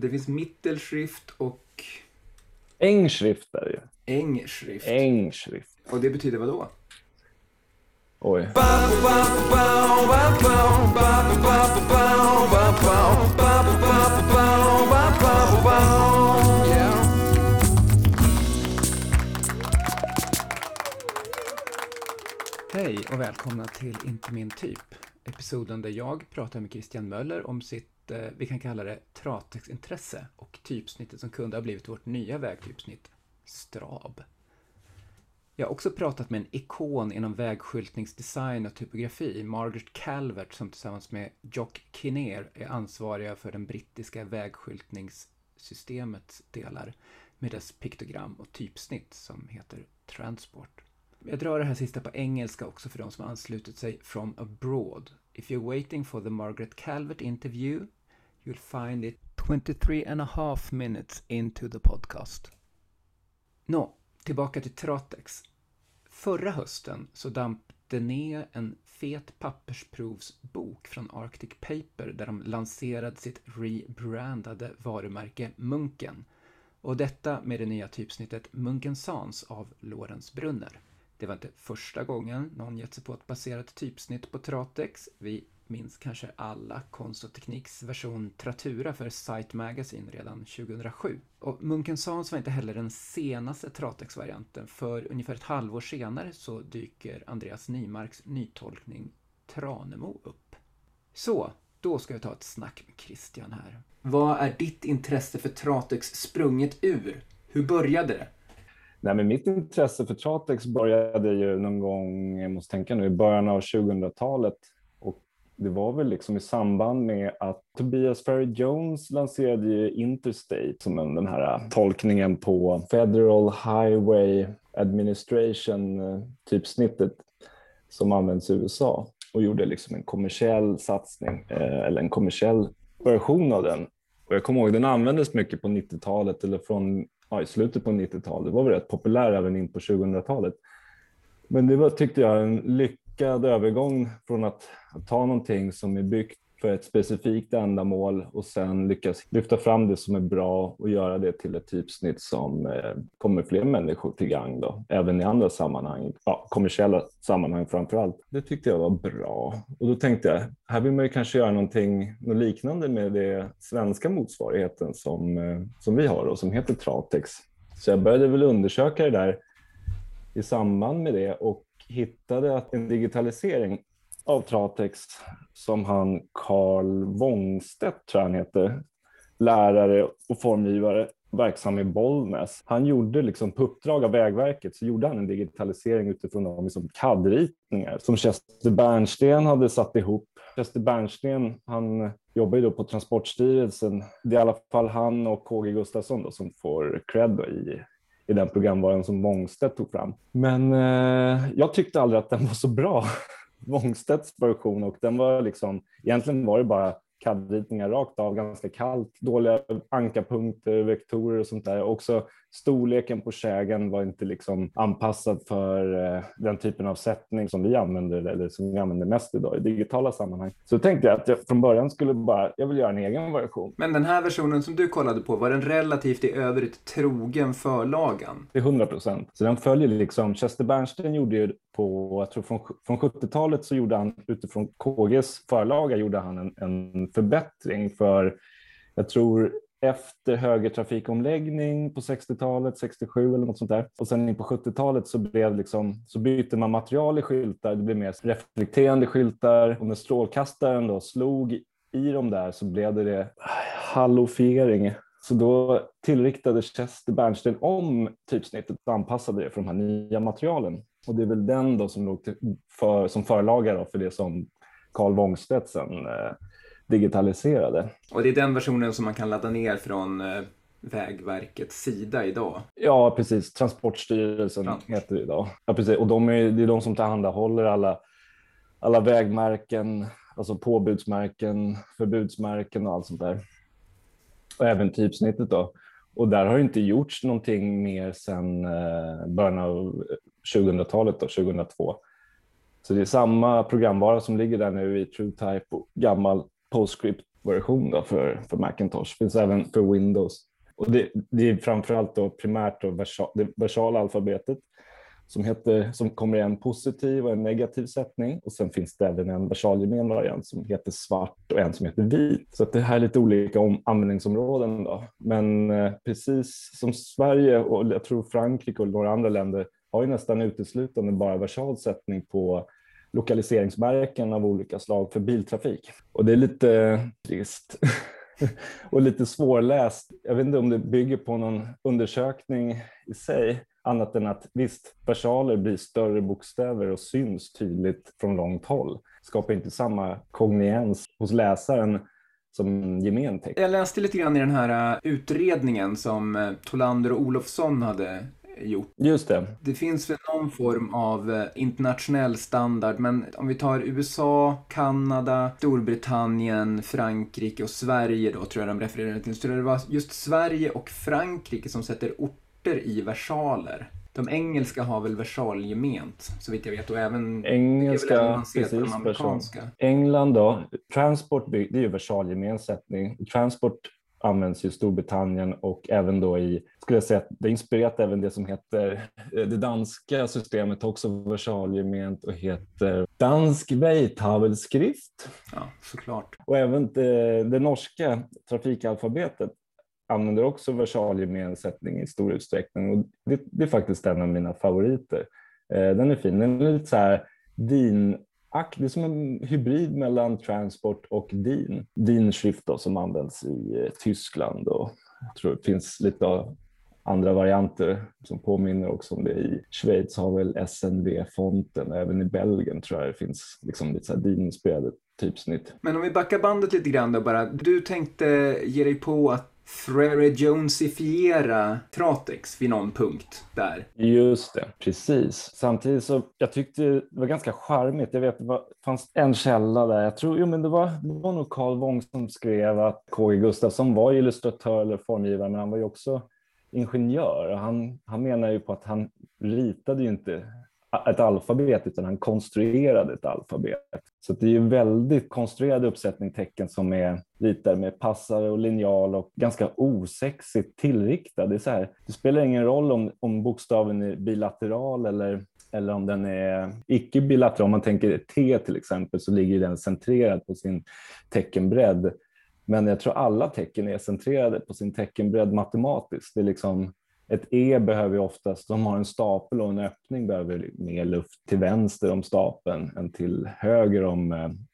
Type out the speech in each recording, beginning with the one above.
Det finns mittelschrift och Engschrift är det ju. ängschrift. Engschrift. Och det betyder vad då? Oj. Hej och välkomna till Inte min typ. Episoden där jag pratar med Christian Möller om sitt, Eh, vi kan kalla det, tratexintresse och typsnittet som kunde ha blivit vårt nya vägtypsnitt, Strab. Jag har också pratat med en ikon inom vägskyltningsdesign och typografi, Margaret Calvert, som tillsammans med Jock Kinnear är ansvariga för den brittiska vägskyltningssystemets delar med dess piktogram och typsnitt som heter Transport. Jag drar det här sista på engelska också för de som har anslutit sig from abroad. If you're waiting for the Margaret Calvert interview, you'll find it 23 and a half minutes into the podcast. Nå, tillbaka till Tratex. Förra hösten så damp det ner en fet pappersprovsbok från Arctic Paper där de lanserade sitt rebrandade varumärke Munken. Och detta med det nya typsnittet Munken Sans av Lorentz Brunner. Det var inte första gången någon gett sig på ett baserat typsnitt på Tratex. Vi minns kanske alla Konst och Tekniks version Tratura för Site Magazine redan 2007. Och Munken Sans var inte heller den senaste Tratex-varianten, för ungefär ett halvår senare så dyker Andreas Nymarks nytolkning Tranemo upp. Så, då ska vi ta ett snack med Christian här. Vad är ditt intresse för Tratex sprunget ur? Hur började det? Nej, men mitt intresse för Tratex började ju någon gång, jag måste tänka nu, i början av 2000-talet. Det var väl liksom i samband med att Tobias Ferry Jones lanserade ju Interstate som en, den här tolkningen på Federal Highway Administration, eh, typsnittet som används i USA och gjorde liksom en kommersiell satsning eh, eller en kommersiell version av den. Och jag kommer ihåg den användes mycket på 90-talet eller från ja, i slutet på 90-talet. Det var väl rätt populär även in på 2000-talet. Men det var, tyckte jag, en lyckad övergång från att, att ta någonting som är byggt för ett specifikt ändamål och sen lyckas lyfta fram det som är bra och göra det till ett typsnitt som eh, kommer fler människor till gang då, även i andra sammanhang, ja, kommersiella sammanhang framför allt. Det tyckte jag var bra och då tänkte jag, här vill man ju kanske göra någonting något liknande med det svenska motsvarigheten som, eh, som vi har och som heter Tratex. Så jag började väl undersöka det där i samband med det och hittade att en digitalisering av Tratex som han Carl Wångstedt, tror jag han heter, lärare och formgivare verksam i Bollnäs. Han gjorde liksom på uppdrag av Vägverket så gjorde han en digitalisering utifrån de liksom CAD-ritningar som Chester Bernsten hade satt ihop. Chester Bernsten, han jobbar ju då på Transportstyrelsen. Det är i alla fall han och KG Gustafsson då, som får cred i, i den programvaran som Wångstedt tog fram. Men eh, jag tyckte aldrig att den var så bra. Wångstedts version och den var liksom, egentligen var det bara CAD-ritningar rakt av, ganska kallt, dåliga ankarpunkter, vektorer och sånt där. Också storleken på kägen var inte liksom anpassad för eh, den typen av sättning som vi använder eller som vi använder mest idag i digitala sammanhang. Så tänkte jag att jag från början skulle bara, jag vill göra en egen version. Men den här versionen som du kollade på, var den relativt i övrigt trogen förlagan? Till 100 procent. Så den följer liksom, Chester Bernstein gjorde ju på, jag tror från, från 70-talet så gjorde han utifrån KGs förlaga gjorde han en, en förbättring för, jag tror efter högertrafikomläggning på 60-talet, 67 eller något sånt där. Och sen in på 70-talet så, blev liksom, så bytte man material i skyltar. Det blev mer reflekterande skyltar och när strålkastaren då slog i dem där så blev det, eh, det halofiering. Så då tillriktade Chester Bernstein om typsnittet och anpassade det för de här nya materialen. Och det är väl den då som låg för, som förlagare för det som Carl Wångstedt sen eh, digitaliserade. Och det är den versionen som man kan ladda ner från eh, Vägverkets sida idag? Ja, precis. Transportstyrelsen Transport. heter det idag. Ja, precis. Och de är, det är de som tillhandahåller alla, alla vägmärken, alltså påbudsmärken, förbudsmärken och allt sånt där. Och även typsnittet då. Och där har det inte gjorts någonting mer sedan eh, början av 2000-talet, då, 2002. Så det är samma programvara som ligger där nu i TrueType och gammal PostScript version då för, för Macintosh. Det finns även för Windows. Och det, det är framförallt då primärt då versal, det versala alfabetet som, heter, som kommer i en positiv och en negativ sättning. Och sen finns det även en versalgemen variant som heter svart och en som heter vit. Så att det här är lite olika om, användningsområden. Då. Men eh, precis som Sverige och jag tror Frankrike och några andra länder har ju nästan uteslutande bara versal sättning på lokaliseringsmärken av olika slag för biltrafik. Och det är lite trist och lite svårläst. Jag vet inte om det bygger på någon undersökning i sig, annat än att visst, versaler blir större bokstäver och syns tydligt från långt håll. Skapar inte samma kogniens hos läsaren som gemen text. Jag läste lite grann i den här äh, utredningen som äh, Tolander och Olofsson hade gjort. Just det. Det finns väl någon form av äh, internationell standard, men om vi tar USA, Kanada, Storbritannien, Frankrike och Sverige då, tror jag de refererade till. Så det var just Sverige och Frankrike som sätter orter i versaler. De engelska har väl versalgement, så vitt jag vet. Och även engelska, precis, de. England då, transport, det är ju versalgemensättning. Transport används i Storbritannien och även då i, skulle jag säga, det inspirerat även det som heter, det danska systemet också versalgement och heter dansk vejtavelskrift. Ja, såklart. Och även det, det norska trafikalfabetet använder också versalgemensättning i stor utsträckning och det, det, är faktiskt en av mina favoriter. Eh, den är fin, den är lite så här din det är som en hybrid mellan transport och DIN. DIN-skrift som används i eh, Tyskland och jag tror det finns lite andra varianter som påminner också om det. I Schweiz har väl SNV-fonten, även i Belgien tror jag det finns liksom lite så här DIN-inspirerade typsnitt. Men om vi backar bandet lite grann då bara. Du tänkte ge dig på att Frere Jonesifiera Tratex vid någon punkt där. Just det, precis. Samtidigt så jag tyckte det var ganska charmigt. Jag vet det var, fanns en källa där. Jag tror, jo men det var, det var nog Carl Wång som skrev att KG Gustafsson var illustratör eller formgivare, men han var ju också ingenjör. Han, han menar ju på att han ritade ju inte ett alfabet utan han konstruerade ett alfabet. Så det är ju väldigt konstruerad uppsättning tecken som är ritade med passare och linjal och ganska osexigt tillriktad. Det, är så här, det spelar ingen roll om, om bokstaven är bilateral eller, eller om den är icke bilateral. Om man tänker T till exempel så ligger den centrerad på sin teckenbredd. Men jag tror alla tecken är centrerade på sin teckenbredd matematiskt. Det är liksom ett E behöver oftast, de har en stapel och en öppning, behöver mer luft till vänster om stapeln än till höger om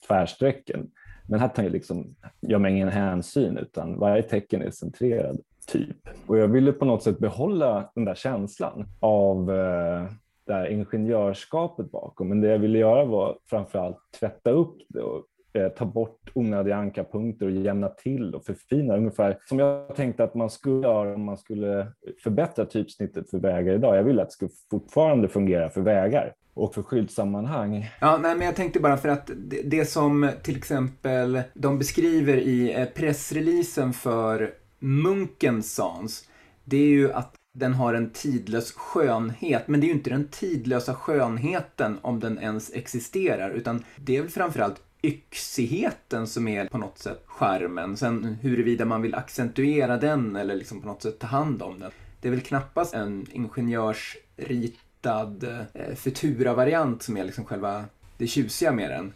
eh. Men här tar jag liksom, gör man ingen hänsyn utan varje tecken är centrerad typ. Och jag ville på något sätt behålla den där känslan av eh, det här ingenjörskapet bakom. Men det jag ville göra var framförallt tvätta upp det och Eh, ta bort onödiga ankarpunkter och jämna till och förfina. Ungefär som jag tänkte att man skulle göra om man skulle förbättra typsnittet för vägar idag. Jag vill att det ska fortfarande fungera för vägar och för skyltsammanhang. Ja, nej, men jag tänkte bara för att det, det som till exempel de beskriver i eh, pressreleasen för Munkens Sans, det är ju att den har en tidlös skönhet, men det är ju inte den tidlösa skönheten om den ens existerar, utan det är väl framförallt yxigheten som är på något sätt skärmen. Sen huruvida man vill accentuera den eller liksom på något sätt ta hand om den. Det är väl knappast en ingenjörsritad eh, Futura-variant som är liksom själva det tjusiga med den.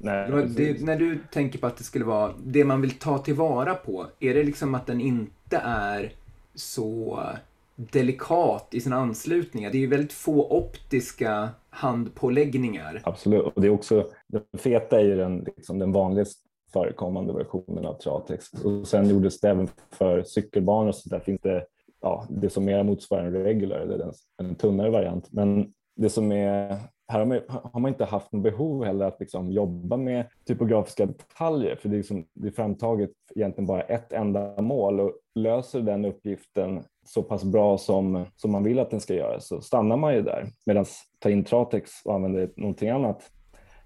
Nej, det, det, när du tänker på att det skulle vara det man vill ta tillvara på, är det liksom att den inte är så delikat i sina anslutningar. Det är ju väldigt få optiska handpåläggningar. Absolut, och det är också, den feta är ju den, liksom den vanligast förekommande versionen av Tratex. Och sen gjordes det även för cykelbanor och så där finns det ja, det som mer motsvarar en regular eller en, en tunnare variant. Men det som är här har man, har man, inte haft något behov heller att liksom jobba med typografiska detaljer, för det är, liksom, det är framtaget egentligen bara ett enda mål och löser den uppgiften så pass bra som, som man vill att den ska göra så stannar man ju där. Medan ta in Tratex och använda någonting annat,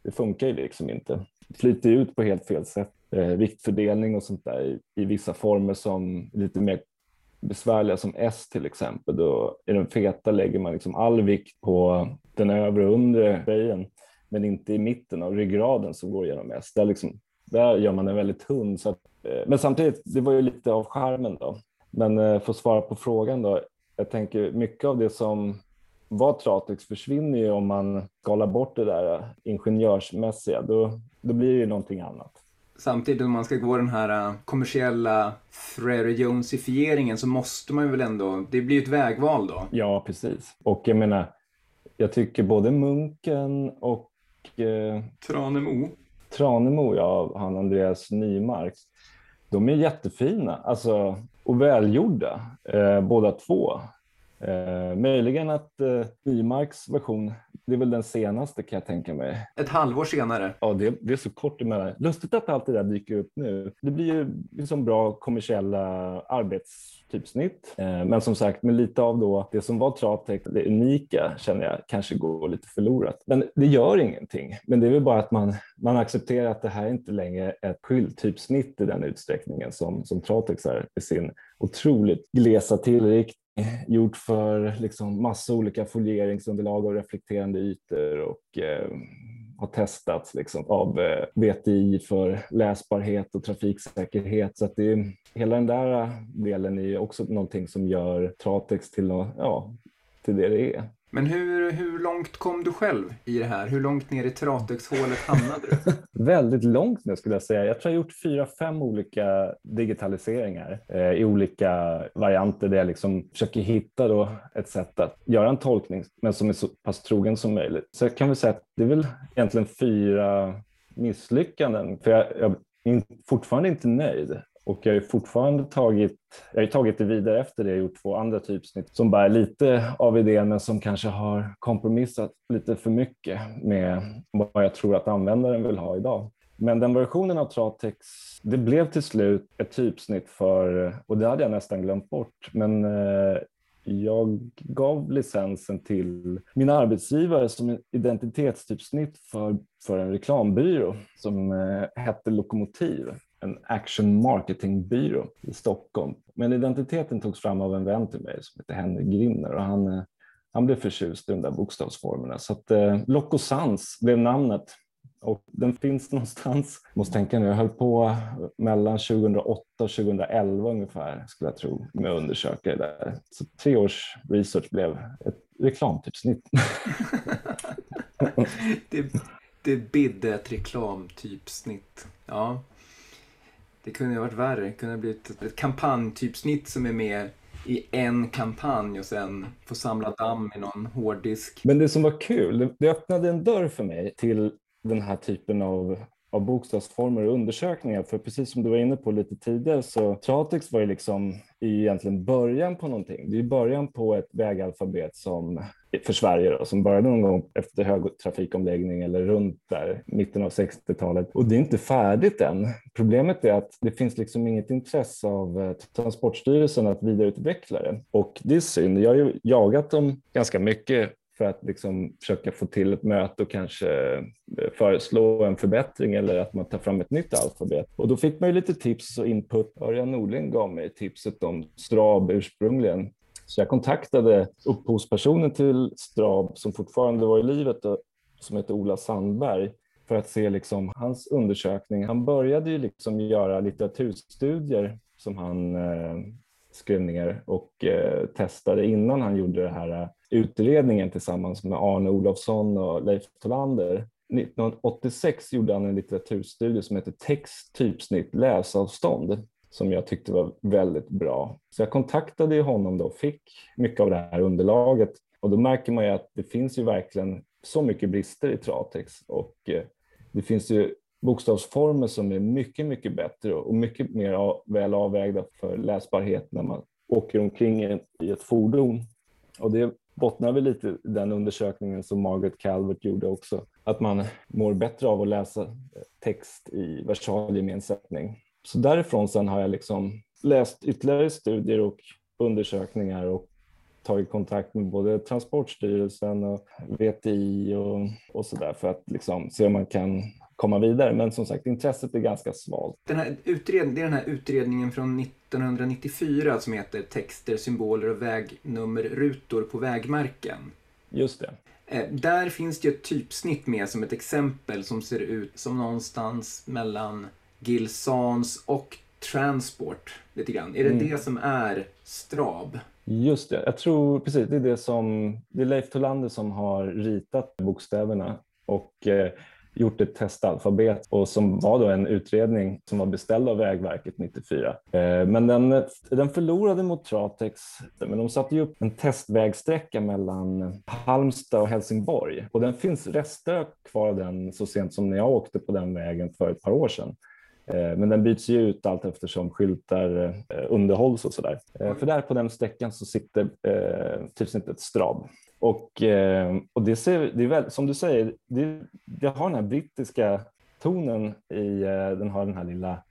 det funkar ju liksom inte. Det flyter ut på helt fel sätt. Eh, viktfördelning och sånt där i, i vissa former som lite mer besvärliga som S till exempel. Då I den feta lägger man liksom all vikt på den övre och undre böjen men inte i mitten av ryggraden som går genom S. Där liksom Där gör man den väldigt tunn. Så att, eh, men samtidigt, det var ju lite av charmen då. Men eh, för att svara på frågan då. Jag tänker mycket av det som var Tratex försvinner ju om man skalar bort det där ingenjörsmässiga. Då, då blir det ju någonting annat. Samtidigt om man ska gå den här äh, kommersiella Frere Jonesifieringen så måste man ju väl ändå, det blir ju ett vägval då. Ja, precis. Och jag menar, jag tycker både Munken och eh, Tranemo. Tranemo, ja, han Andreas Nymark, de är jättefina alltså, och välgjorda eh, båda två. Eh, möjligen att eh, Nymarks version, det är väl den senaste kan jag tänka mig. Ett halvår senare. Ja, det, det är så kort emellan. Lustigt att allt det där dyker upp nu. Det blir ju liksom bra kommersiella arbetstypsnitt. Eh, men som sagt, med lite av då det som var Travtech, det unika känner jag kanske går lite förlorat. Men det gör ingenting. Men det är väl bara att man, man accepterar att det här är inte längre ett skylttypsnitt i den utsträckningen som, som Travtex är i sin otroligt glesa tillriktning Eh, gjort för liksom massa olika folieringsunderlag och reflekterande ytor och eh, har testats liksom av eh, VTI för läsbarhet och trafiksäkerhet. Så att det är, hela den där delen är också någonting som gör Tratex till, ja, till det det är. Men hur, hur långt kom du själv i det här? Hur långt ner i Tratex-hålet hamnade du? Väldigt långt nu skulle jag säga. Jag tror jag har gjort fyra, fem olika digitaliseringar eh, i olika varianter där jag liksom försöker hitta då ett sätt att göra en tolkning men som är så pass trogen som möjligt. Så jag kan väl säga att det är väl egentligen fyra misslyckanden för jag, jag är fortfarande inte nöjd. Och jag har fortfarande tagit, jag har tagit det vidare efter det, jag har gjort två andra typsnitt som bär lite av idén men som kanske har kompromissat lite för mycket med vad jag tror att användaren vill ha idag. Men den versionen av Tratex, det blev till slut ett typsnitt för, och det hade jag nästan glömt bort, men eh, jag gav licensen till min arbetsgivare som identitetstypsnitt för, för en reklambyrå som eh, hette Lokomotiv en action marketingbyrå i Stockholm. Men identiteten togs fram av en vän till mig som heter Henrik Grimner och han, eh, han blev förtjust i de där bokstavsformerna. Så att eh, Locosans blev namnet och den finns någonstans, måste tänka nu, jag höll på mellan 2008 och 2011 ungefär skulle jag tro med att undersöka det där. Så tre års research blev ett reklamtypsnitt. det, det bidde ett reklamtypsnitt. Ja. Det kunde ha varit värre. Det kunde ha blivit ett, ett kampanjtypsnitt som är med i en kampanj och sen få samla damm i någon hårddisk. Men det som var kul, det, det öppnade en dörr för mig till den här typen av av bokstavsformer och undersökningar. För precis som du var inne på lite tidigare så Tratex var ju liksom egentligen början på någonting. Det är början på ett vägalfabet som för Sverige då, som började någon gång efter högtrafikomläggning eller runt där mitten av 60-talet. Och det är inte färdigt än. Problemet är att det finns liksom inget intresse av eh, Transportstyrelsen att vidareutveckla det. Och det är synd. Jag har ju jagat dem ganska mycket för att liksom försöka få till ett möte och kanske eh, föreslå en förbättring eller att man tar fram ett nytt alfabet. Och då fick man ju lite tips och input. Örjan Norling gav mig tipset om Strab ursprungligen. Så jag kontaktade upphovspersonen till Strab som fortfarande var i livet som heter Ola Sandberg för att se liksom hans undersökning. Han började ju liksom göra litteraturstudier som han eh, skrev ner och eh, testade innan han gjorde den här eh, utredningen tillsammans med Arne Olofsson och Leif Tolander. 1986 gjorde han en litteraturstudie som heter Text, typsnitt, läsavstånd som jag tyckte var väldigt bra. Så jag kontaktade honom då och fick mycket av det här underlaget och då märker man ju att det finns ju verkligen så mycket brister i Tratex och eh, det finns ju bokstavsformer som är mycket, mycket bättre och mycket mer väl avvägda för läsbarhet när man åker omkring i ett fordon. Och det bottnar väl lite i den undersökningen som Margaret Calvert gjorde också, att man mår bättre av att läsa text i versalgemensättning. Så därifrån sen har jag liksom läst ytterligare studier och undersökningar och tagit kontakt med både Transportstyrelsen och VTI och, och så där för att liksom se om man kan komma vidare. Men som sagt, intresset är ganska svalt. Den här utredningen, det är den här utredningen från 1994 som heter Texter, symboler och vägnummerrutor på vägmärken. Just det. Eh, där finns det ett typsnitt med som ett exempel som ser ut som någonstans mellan Gilsans och Transport lite grann. Är det mm. det som är Strab? Just det, jag tror precis det är det som det är Leif Tolander som har ritat bokstäverna och eh, gjort ett testalfabet och som var då en utredning som var beställd av Vägverket 94. Eh, men den, den förlorade mot Tratex, men de satte ju upp en testvägsträcka mellan Halmstad och Helsingborg och den finns rester kvar av den så sent som när jag åkte på den vägen för ett par år sedan. Eh, men den byts ju ut allt eftersom skyltar eh, underhålls och sådär. Eh, för där på den sträckan så sitter eh, typsnittet Strab. Och, och det, ser, det är väl, som du säger, det, det har den här brittiska tonen i, den har den här lilla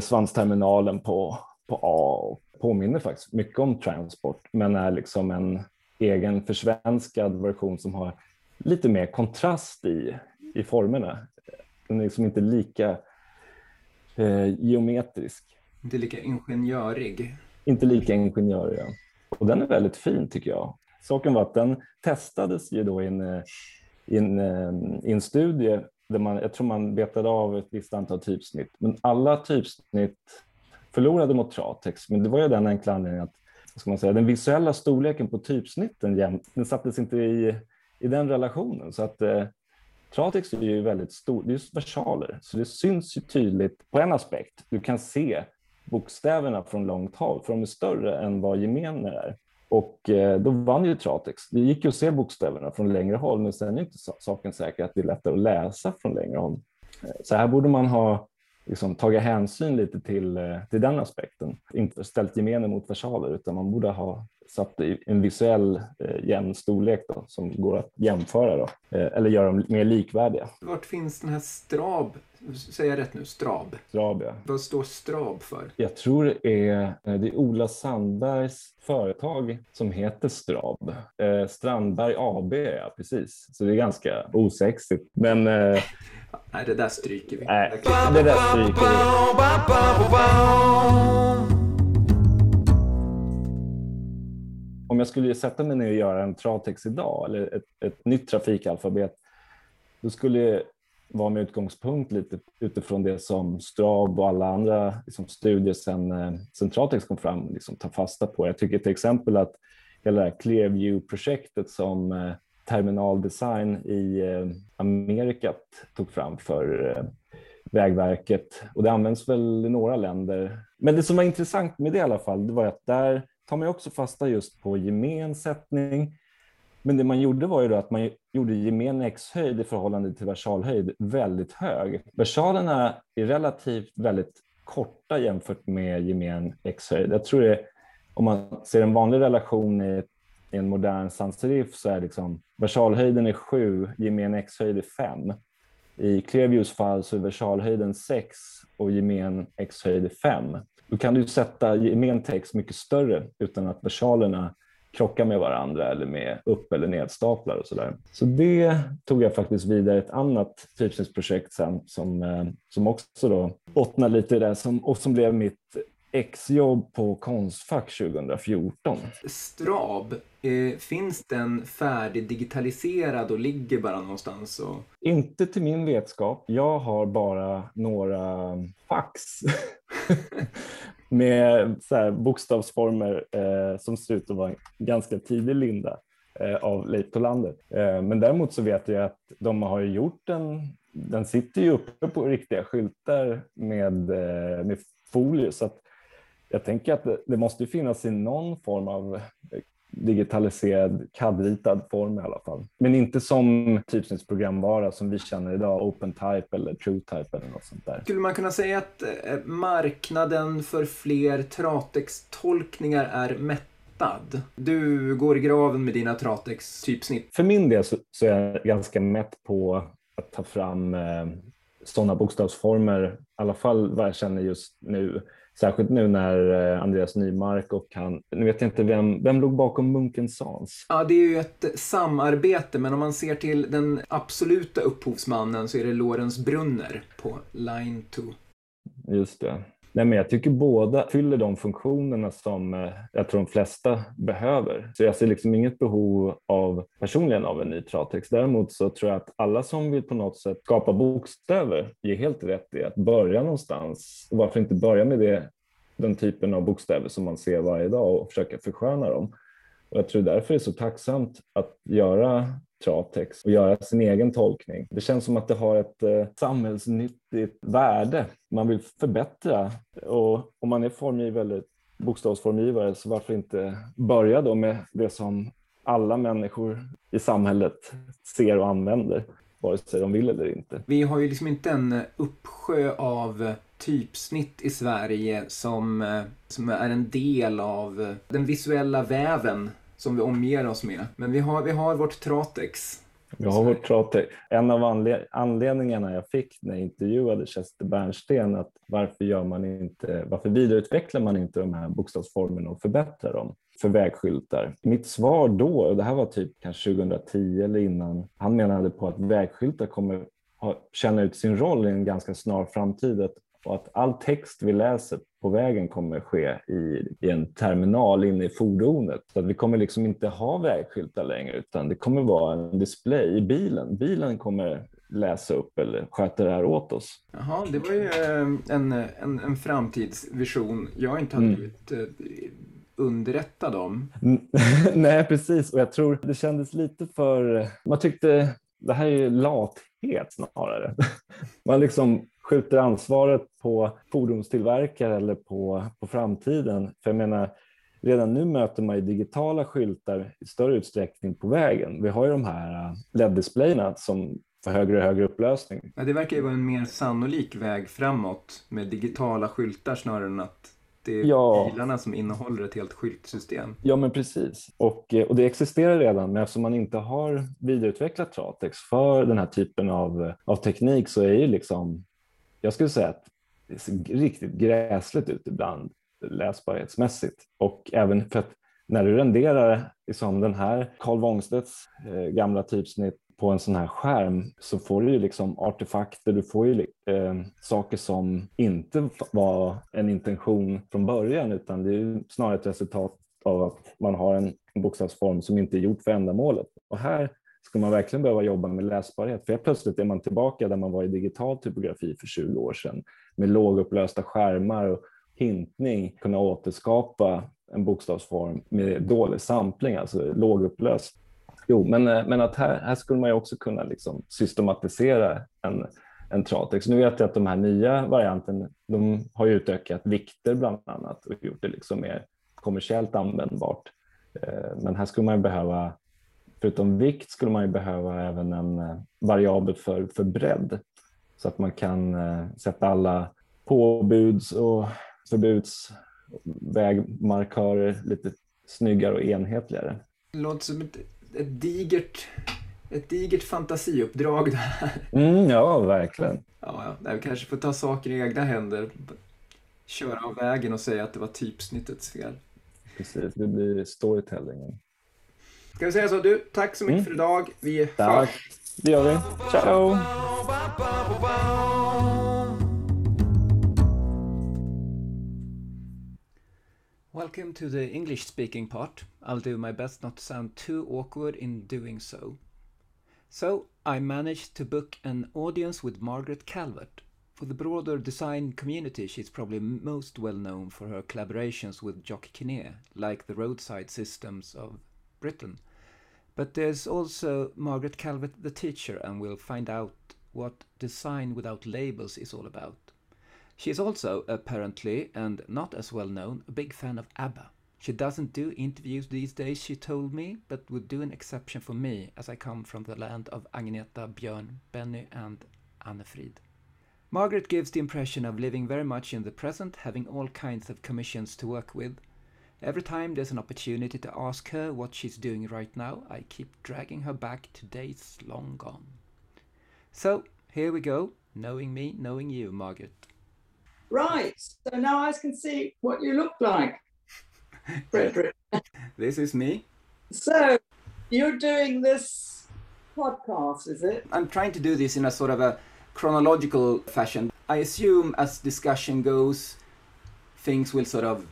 svansterminalen på, på A och påminner faktiskt mycket om Transport, men är liksom en egen försvenskad version som har lite mer kontrast i, i formerna. Den är liksom inte lika eh, geometrisk. Inte lika ingenjörig. Inte lika ingenjörig, ja. Och den är väldigt fin tycker jag. Saken var att den testades ju då i en, eh, i en, eh, i en studie där man, jag tror man betade av ett visst antal typsnitt, men alla typsnitt förlorade mot Tratex, men det var ju den enkla anledningen att ska man säga, den visuella storleken på typsnitten den sattes inte i, i den relationen. Så att eh, Tratex är ju väldigt stor, det är versaler, så det syns ju tydligt på en aspekt. Du kan se bokstäverna från långt håll, för de är större än vad gemener är. Och eh, då vann ju Tratex. Det gick ju att se bokstäverna från längre håll, men sen är inte saken säker att det är lättare att läsa från längre håll. Eh, så här borde man ha liksom, tagit hänsyn lite till, eh, till den aspekten. Inte ställt gemene mot versaler, utan man borde ha satt en visuell eh, jämn storlek då, som går att jämföra då, eh, eller göra dem mer likvärdiga. Vart finns den här Strab Säger jag rätt nu? Strab? Strab, ja. Vad står Strab för? Jag tror det är, eh, det är Ola Sandbergs företag som heter Strab. Eh, Strandberg AB, ja precis. Så det är ganska osexigt. Men... Nej, det där stryker vi. Nej, det där stryker vi. Om jag skulle sätta mig ner och göra en Tratex idag, eller ett, ett nytt trafikalfabet, då skulle var med utgångspunkt lite utifrån det som Strab och alla andra liksom, studier sen eh, Centratex kom fram liksom, tar fasta på. Jag tycker till exempel att hela det här Clearview-projektet som eh, Terminal Design i eh, Amerika tog fram för eh, Vägverket och det används väl i några länder. Men det som var intressant med det i alla fall, det var att där tar man också fasta just på gemensättning men det man gjorde var ju då att man gjorde gemen x-höjd i förhållande till versalhöjd väldigt hög. Versalerna är relativt väldigt korta jämfört med gemen x-höjd. Jag tror det, om man ser en vanlig relation i, i en modern sans-serif så är liksom versalhöjden är 7, gemen x-höjd är 5. I Clearviews fall så är versalhöjden 6 och gemen x-höjd är 5. Då kan du sätta gemen text mycket större utan att versalerna krockar med varandra eller med upp eller nedstaplar och sådär. Så det tog jag faktiskt vidare ett annat typsnittsprojekt sen som, eh, som också då bottnar lite i det som, och som blev mitt exjobb på Konstfack 2014. Strab, eh, finns den färdigdigitaliserad och ligger bara någonstans? Och... Inte till min vetskap. Jag har bara några fax med så bokstavsformer eh, som ser ut att vara ganska tidig linda eh, av Leif Tolander. Eh, men däremot så vet jag att de har gjort en, den sitter ju uppe på riktiga skyltar med, eh, med folie så att jag tänker att det, måste finnas i någon form av digitaliserad CAD-ritad form i alla fall. Men inte som typsnittsprogramvara som vi känner idag, OpenType eller TrueType eller något sånt där. Skulle man kunna säga att eh, marknaden för fler Tratex-tolkningar är mättad? Du går i graven med dina Tratex-typsnitt. För min del så, så, är jag ganska mätt på att ta fram eh, sådana bokstavsformer, i alla fall vad jag känner just nu Särskilt nu när eh, Andreas Nymark och han, nu vet jag inte vem, vem låg bakom Munken Sans? Ja, det är ju ett samarbete, men om man ser till den absoluta upphovsmannen så är det Lorenz Brunner på Line 2. Just det. Nej, men jag tycker båda fyller de funktionerna som eh, jag tror de flesta behöver. Så jag ser liksom inget behov av personligen av en ny travtext. Däremot så tror jag att alla som vill på något sätt skapa bokstäver ger helt rätt i att börja någonstans. Och varför inte börja med det, den typen av bokstäver som man ser varje dag och försöka försköna dem. Och jag tror därför det är så tacksamt att göra travtext och göra sin egen tolkning. Det känns som att det har ett eh, samhällsnyttigt värde. Man vill förbättra och om man är formgivare eller bokstavsformgivare så varför inte börja då med det som alla människor i samhället ser och använder vare sig de vill eller inte. Vi har ju liksom inte en uppsjö av typsnitt i Sverige som, eh, som är en del av eh, den visuella väven som vi omger oss med. Men vi har, vi har vårt Tratex. Vi har vårt Tratex. En av anled anledningarna jag fick när jag intervjuade Chester Bernsten att varför, gör man inte, varför vidareutvecklar man inte de här bokstavsformerna och förbättrar dem för vägskyltar? Mitt svar då, och det här var typ kanske 2010 eller innan, han menade på att vägskyltar kommer känna ut sin roll i en ganska snar framtid och att all text vi läser på vägen kommer ske i, i en terminal inne i fordonet. Så att vi kommer liksom inte ha vägskyltar längre utan det kommer vara en display i bilen. Bilen kommer läsa upp eller sköta det här åt oss. Jaha, det var ju eh, en, en, en framtidsvision jag inte hade mm. blivit mm. Underrättad om. Nej, precis. Och jag tror det kändes lite för... Man tyckte det här är lathet snarare. Man liksom skjuter ansvaret på fordonstillverkare eller på, på framtiden. För jag menar, redan nu möter man ju digitala skyltar i större utsträckning på vägen. Vi har ju de här äh, LED-displayerna som får högre och högre upplösning. Ja, det verkar ju vara en mer sannolik väg framåt med digitala skyltar snarare än att det är ja. bilarna som innehåller ett helt skyltsystem. Ja, men precis. Och, eh, och det existerar redan, men eftersom man inte har vidareutvecklat Tratex för den här typen av, av teknik så är ju liksom jag skulle säga att det ser riktigt gräsligt ut ibland läsbarhetsmässigt och även för att när du renderar liksom den här Carl Wångstedts eh, gamla typsnitt på en sån här skärm så får du ju liksom artefakter, du får ju eh, saker som inte var en intention från början utan det är snarare ett resultat av att man har en bokstavsform som inte är gjort för ändamålet. Och här ska man verkligen behöva jobba med läsbarhet? För plötsligt är man tillbaka där man var i digital typografi för 20 år sedan med lågupplösta skärmar och hintning, kunna återskapa en bokstavsform med dålig sampling, alltså lågupplöst. Jo, men, eh, men att här, här skulle man ju också kunna liksom systematisera en, en tratex. Nu vet jag att de här nya varianten, de har ju utökat vikter bland annat och gjort det liksom mer kommersiellt användbart. Eh, men här skulle man behöva förutom vikt skulle man ju behöva även en eh, variabel för, för bredd så att man kan sätta alla påbuds och förbudsvägmarkörer lite snyggare och enhetligare. Låter som ett, ett digert ett digert fantasiuppdrag det här. Mm, ja, verkligen. Ja, ja. Vi kanske får ta saker i egna händer. Köra av vägen och säga att det var typsnittets fel. Precis, det blir storytellingen. Ska vi säga så du, tack så mycket mm. för idag. Vi Tack, det gör vi. Ciao! Welcome to the English speaking part. I'll do my best not to sound too awkward in doing so. So, I managed to book an audience with Margaret Calvert. For the broader design community, she's probably most well known for her collaborations with Jock Kinneir, like the roadside systems of Britain. But there's also Margaret Calvert, the teacher, and we'll find out what design without labels is all about. She is also, apparently, and not as well known, a big fan of ABBA. She doesn't do interviews these days, she told me, but would do an exception for me, as I come from the land of Agneta, Björn, Benny, and Anni-Frid. Margaret gives the impression of living very much in the present, having all kinds of commissions to work with, Every time there's an opportunity to ask her what she's doing right now, I keep dragging her back to days long gone. So, here we go, knowing me, knowing you, Margaret. Right, so now I can see what you look like, Frederick. this is me. So, you're doing this podcast, is it? I'm trying to do this in a sort of a chronological fashion. I assume as discussion goes, things will sort of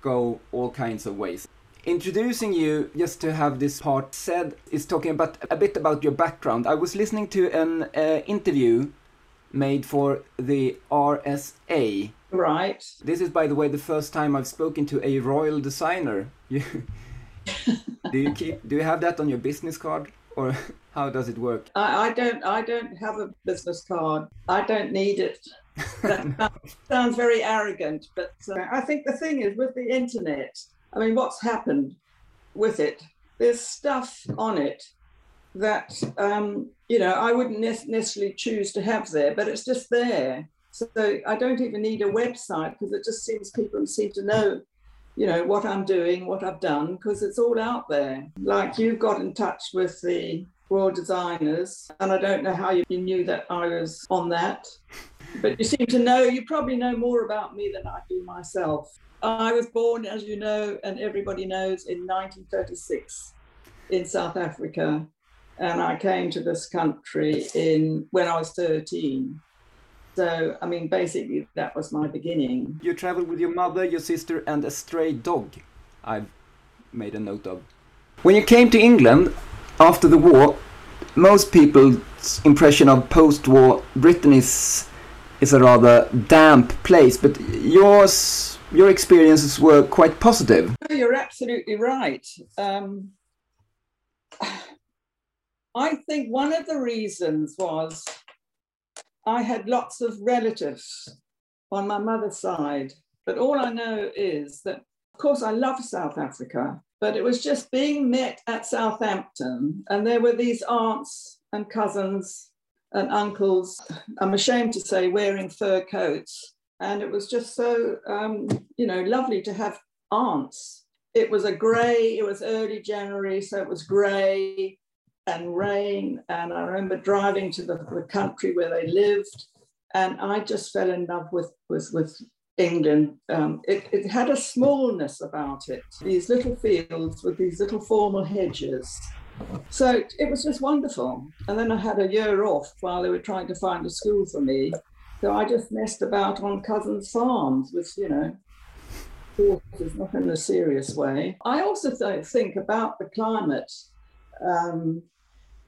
go all kinds of ways. Introducing you, just to have this part said, is talking about a bit about your background. I was listening to an uh, interview made for the RSA. Right. This is, by the way, the first time I've spoken to a royal designer. Do you keep? Do you have that on your business card, or how does it work? I, I don't. I don't have a business card. I don't need it. that sounds very arrogant, but uh, I think the thing is with the internet. I mean, what's happened with it? There's stuff on it that um, you know I wouldn't ne- necessarily choose to have there, but it's just there. So I don't even need a website because it just seems people seem to know, you know, what I'm doing, what I've done, because it's all out there. Like you got in touch with the Royal Designers, and I don't know how you knew that I was on that, but you seem to know. You probably know more about me than I do myself. I was born, as you know, and everybody knows, in 1936 in South Africa and I came to this country in when I was 13. So, I mean, basically, that was my beginning. You traveled with your mother, your sister, and a stray dog. I've made a note of. When you came to England after the war, most people's impression of post-war Britain is is a rather damp place, but yours your experiences were quite positive. You're absolutely right. Um, I think one of the reasons was I had lots of relatives on my mother's side, but all I know is that, of course, I love South Africa, but it was just being met at Southampton, and there were these aunts and cousins and uncles, I'm ashamed to say, wearing fur coats. And it was just so, um, you know, lovely to have aunts. It was a grey, it was early January, so it was grey and rain. And I remember driving to the, the country where they lived, and I just fell in love with with with England. Um, it, it had a smallness about it. These little fields with these little formal hedges. So it was just wonderful. And then I had a year off while they were trying to find a school for me. So I just messed about on cousins' farms with, you know, horses, not in a serious way. I also th- think about the climate. Um,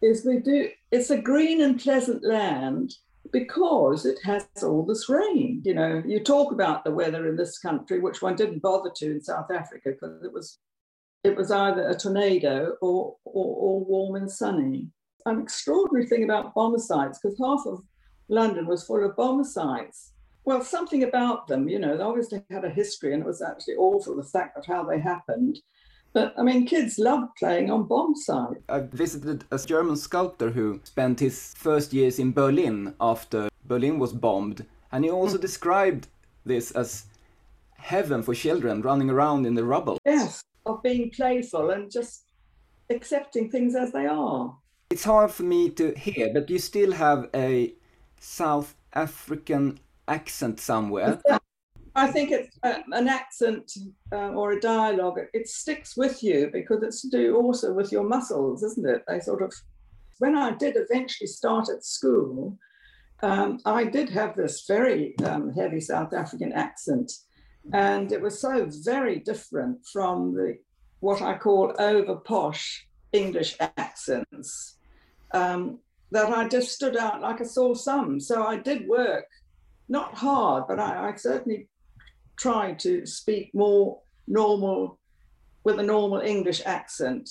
is we do it's a green and pleasant land because it has all this rain. You know, you talk about the weather in this country, which one didn't bother to in South Africa because it was it was either a tornado or, or, or warm and sunny. An extraordinary thing about bomber sites, because half of London was full of bomber sites. Well, something about them, you know, they obviously had a history and it was actually awful the fact of how they happened. But I mean, kids love playing on bomb sites. I visited a German sculptor who spent his first years in Berlin after Berlin was bombed, and he also hmm. described this as heaven for children running around in the rubble. Yes, of being playful and just accepting things as they are. It's hard for me to hear, but you still have a South African accent somewhere. I think it's an accent uh, or a dialogue. It sticks with you because it's to do also with your muscles, isn't it? They sort of. When I did eventually start at school, um, I did have this very um, heavy South African accent, and it was so very different from the what I call over posh English accents um, that I just stood out like a sore thumb. So I did work, not hard, but I, I certainly try to speak more normal with a normal English accent.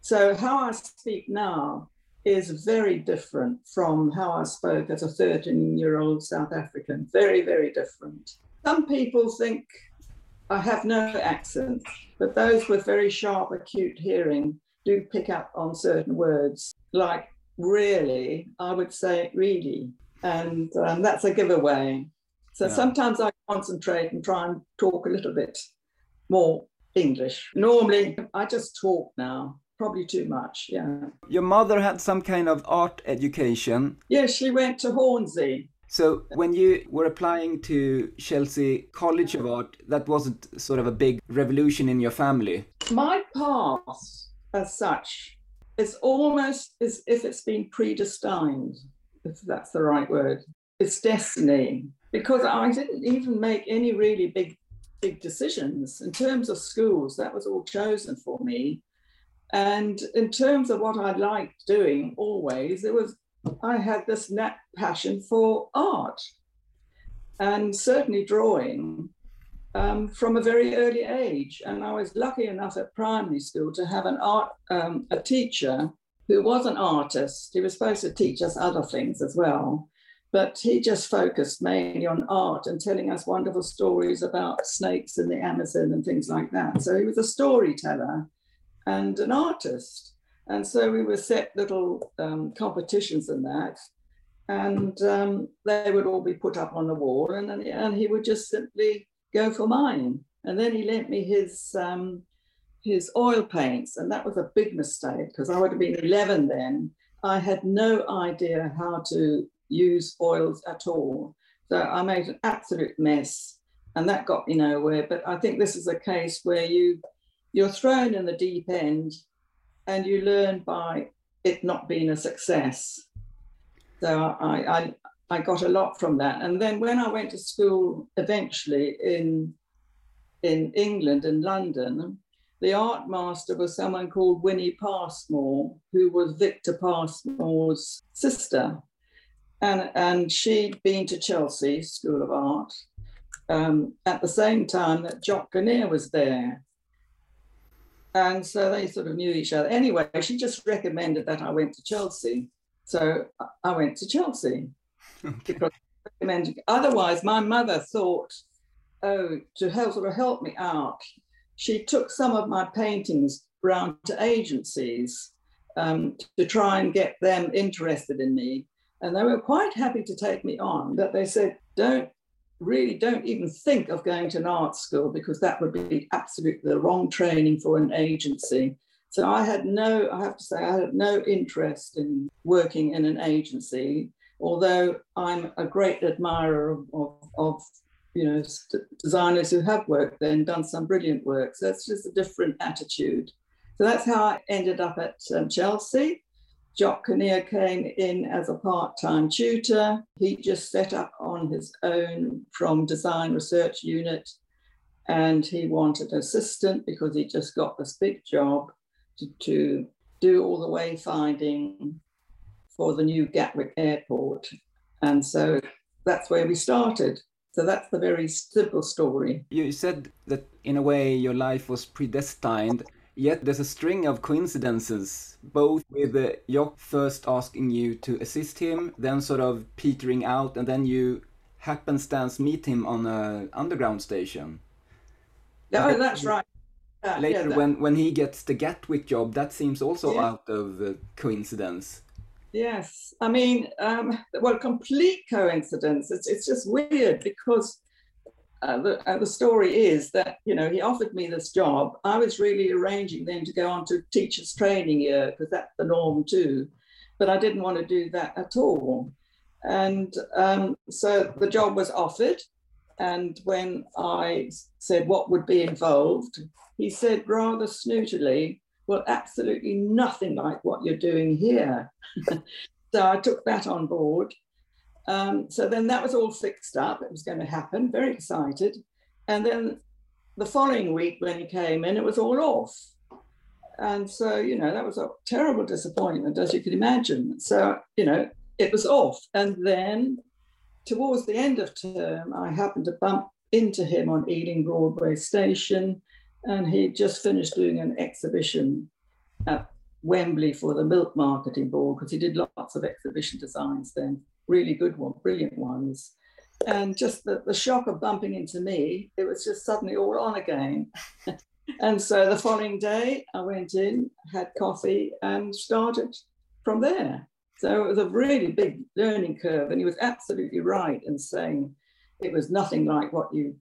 So how I speak now is very different from how I spoke as a 13 year old South African. Very, very different. Some people think I have no accent, but those with very sharp, acute hearing do pick up on certain words, like really, I would say really. And um, that's a giveaway. So yeah. sometimes I concentrate and try and talk a little bit more English. Normally, I just talk now, probably too much. Yeah. Your mother had some kind of art education. Yes, she went to Hornsey. So when you were applying to Chelsea College of Art, that wasn't sort of a big revolution in your family. My path, as such, is almost as if it's been predestined, if that's the right word. It's destiny because I didn't even make any really big big decisions. In terms of schools, that was all chosen for me. And in terms of what I liked doing always, it was I had this net passion for art and certainly drawing um, from a very early age. And I was lucky enough at primary school to have an art um, a teacher who was an artist. He was supposed to teach us other things as well, but he just focused mainly on art and telling us wonderful stories about snakes in the Amazon and things like that. So he was a storyteller and an artist. And so we would set little um, competitions and that, and um, they would all be put up on the wall, and, and he would just simply go for mine. And then he lent me his um, his oil paints, and that was a big mistake because I would have been 11 then. I had no idea how to use oils at all. So I made an absolute mess, and that got me nowhere. But I think this is a case where you you're thrown in the deep end and you learn by it not being a success. So I, I, I got a lot from that. And then when I went to school eventually in, in England, in London, the art master was someone called Winnie Pasmore, who was Victor Pasmore's sister. And, and she'd been to Chelsea School of Art um, at the same time that Jock Kinneir was there. And so they sort of knew each other. Anyway, she just recommended that I went to Chelsea. So I went to Chelsea. because Otherwise, my mother thought, oh, to help sort of help me out, she took some of my paintings round to agencies um, to try and get them interested in me. And they were quite happy to take me on, but they said, don't really don't even think of going to an art school because that would be absolutely the wrong training for an agency. So I had no, I have to say, I had no interest in working in an agency, although I'm a great admirer of, of, of you know, designers who have worked there and done some brilliant work. So that's just a different attitude. So that's how I ended up at um, Chelsea. Jock Kinneir came in as a part-time tutor. He just set up on his own from design research unit and he wanted an assistant because he just got this big job to, to do all the wayfinding for the new Gatwick airport. And so that's where we started. So that's the very simple story. You said that in a way your life was predestined Yet there's a string of coincidences, both with uh, Jock first asking you to assist him, then sort of petering out, and then you happenstance meet him on a underground station. Yeah, oh, that's right. Yeah, later, yeah, that... when when he gets the Gatwick job, that seems also yeah. out of uh, coincidence. Yes, I mean, um, well, complete coincidence. It's it's just weird because uh, the, uh, the story is that you know he offered me this job. I was really arranging then to go on to teachers training year because that's the norm too, but I didn't want to do that at all. And um, so the job was offered, and when I said what would be involved, he said rather snootily, "Well, absolutely nothing like what you're doing here." so I took that on board um, so then that was all fixed up. It was going to happen. Very excited. And then the following week when he came in, it was all off. And so, you know, that was a terrible disappointment, as you can imagine. So, you know, it was off. And then towards the end of term, I happened to bump into him on Ealing Broadway Station. And he just finished doing an exhibition at Wembley for the Milk Marketing Board because he did lots of exhibition designs then really good one, brilliant ones. And just the, the shock of bumping into me, it was just suddenly all on again. and so the following day, I went in, had coffee, and started from there. So it was a really big learning curve. And he was absolutely right in saying it was nothing like what you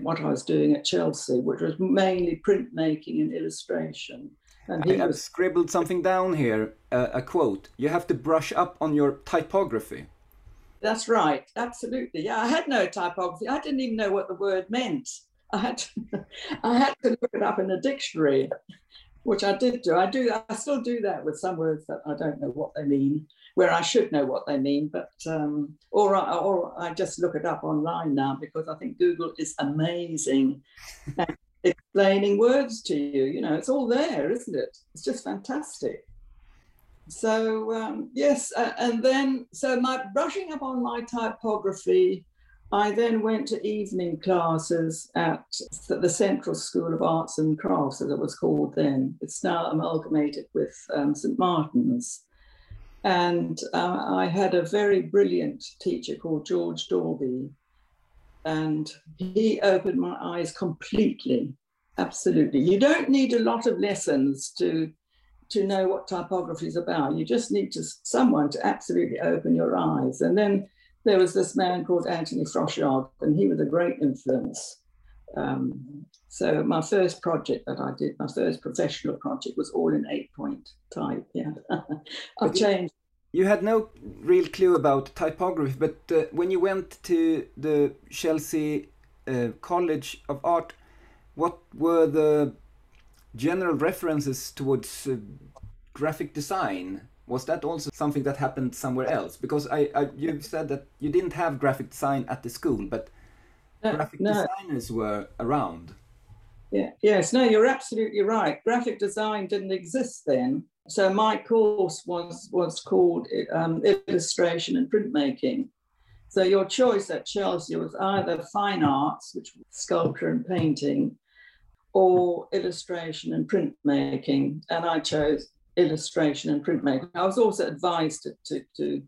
what I was doing at Chelsea, which was mainly printmaking and illustration. And I, have scribbled something down here, uh, a quote. You have to brush up on your typography. That's right, absolutely. Yeah, I had no typography. I didn't even know what the word meant. I had to, I had to look it up in a dictionary, which I did do. I do. I still do that with some words that I don't know what they mean. where I should know what they mean, but um, or I, or I just look it up online now because I think Google is amazing at explaining words to you. You know, it's all there, isn't it? It's just fantastic. So um, yes, uh, and then so my brushing up on my typography. I then went to evening classes at the Central School of Arts and Crafts, as it was called then. It's now amalgamated with um, St. Martin's. And uh, I had a very brilliant teacher called George Daulby. And he opened my eyes completely, absolutely. You don't need a lot of lessons to to know what typography is about. You just need to someone to absolutely open your eyes. And then there was this man called Anthony Froshaug, and he was a great influence. Um, so my first project that I did, my first professional project, was all in eight point type. Yeah, I've changed. You had no real clue about typography, but uh, when you went to the Chelsea uh, College of Art, what were the general references towards uh, graphic design? Was that also something that happened somewhere else? Because I, I you said that you didn't have graphic design at the school but no, graphic no. designers were around yeah yes no you're absolutely right graphic design didn't exist then so my course was was called um, illustration and printmaking so your choice at chelsea was either fine arts which was sculpture and painting or illustration and printmaking, and I chose illustration and printmaking. I was also advised to, to, to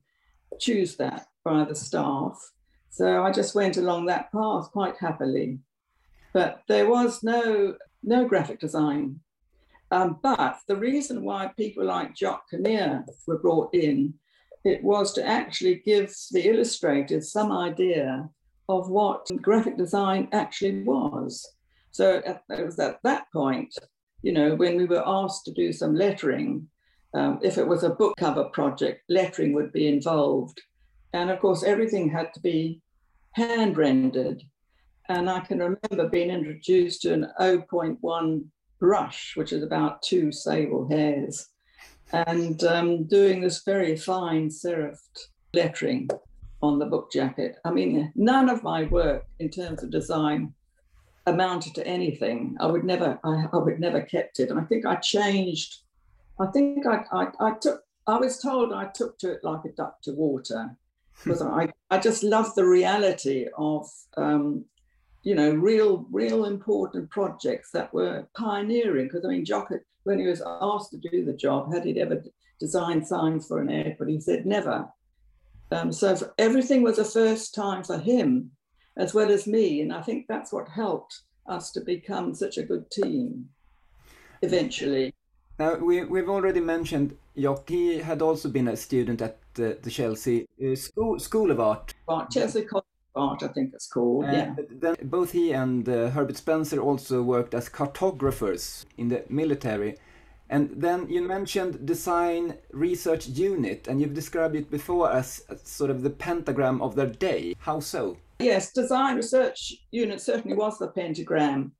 choose that by the staff. So I just went along that path quite happily. But there was no, no graphic design. Um, but the reason why people like Jock Kinneir were brought in, it was to actually give the illustrators some idea of what graphic design actually was. So it was at that point, you know, when we were asked to do some lettering, um, if it was a book cover project, lettering would be involved. And of course, everything had to be hand rendered. And I can remember being introduced to an 0.1 brush, which is about two sable hairs, and um, doing this very fine serifed lettering on the book jacket. I mean, none of my work in terms of design amounted to anything. I would never, I, I would never kept it. And I think I changed. I think I, I, I took. I was told I took to it like a duck to water because I, I just love the reality of, um, you know, real, real important projects that were pioneering. Because I mean, Jock, when he was asked to do the job, had he ever designed signs for an airport? He said never. Um, so everything was a first time for him as well as me. And I think that's what helped us to become such a good team eventually. Now, we, we've already mentioned Jock. He had also been a student at the, the Chelsea uh, School, School of Art. Art, Chelsea College Art, I think it's called. Uh, yeah. Then both he and uh, Herbert Spencer also worked as cartographers in the military. And then you mentioned design research unit, and you've described it before as, as sort of the pentagram of their day. How so? Yes, design research unit certainly was the pentagram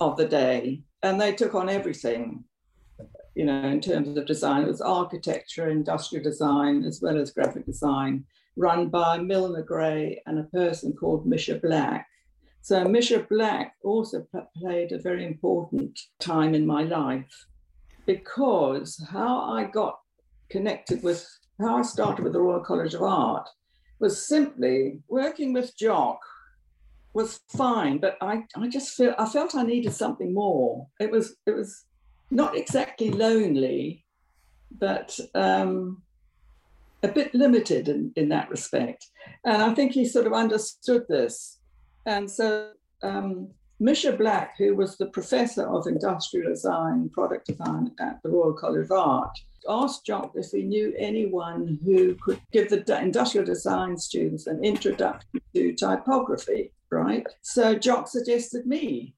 of the day, and they took on everything. You know, in terms of design, it was architecture, industrial design, as well as graphic design, run by Milner Gray and a person called Misha Black. So Misha Black also played a very important time in my life because how I got connected with how I started with the Royal College of Art was simply working with Jock was fine, but I, I just feel I felt I needed something more. It was it was not exactly lonely, but um, a bit limited in, in that respect. And I think he sort of understood this. And so um, Misha Black, who was the professor of industrial design, product design at the Royal College of Art, asked Jock if he knew anyone who could give the industrial design students an introduction to typography, right? So Jock suggested me.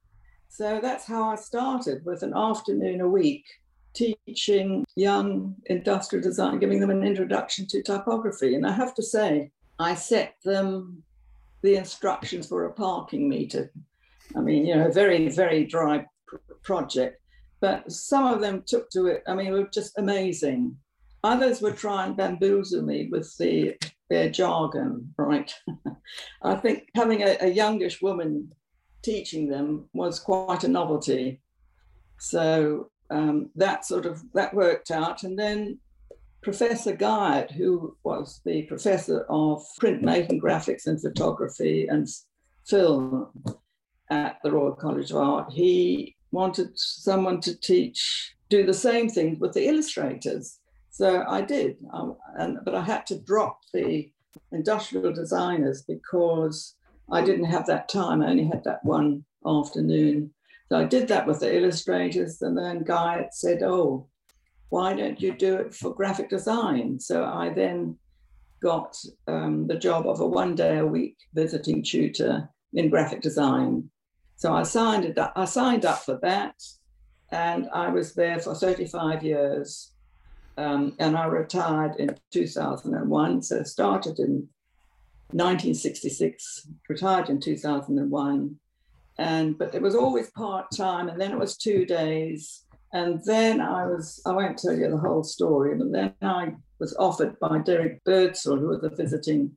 So that's how I started with an afternoon a week teaching young industrial design, giving them an introduction to typography. And I have to say, I set them the instructions for a parking meter I mean, you know, a very, very dry pr- project. But some of them took to it. I mean, it was just amazing. Others would try and bamboozle me with the, their jargon, right? I think having a, a youngish woman teaching them was quite a novelty. So um, that sort of that worked out. And then Professor Guyatt, who was the professor of printmaking, graphics, and photography and film at the Royal College of Art, he wanted someone to teach, do the same thing with the illustrators. So I did, um, and, but I had to drop the industrial designers because I didn't have that time. I only had that one afternoon. So I did that with the illustrators, and then Guy said, "Oh, why don't you do it for graphic design?" So I then got um, the job of a one day a week visiting tutor in graphic design. So I signed it. Up, I signed up for that, and I was there for 35 years. Um, and I retired in 2001. So started in 1966, retired in 2001. And but it was always part time, and then it was two days, and then I was I won't tell you the whole story, but then I was offered by Derek Birdsall, who was a visiting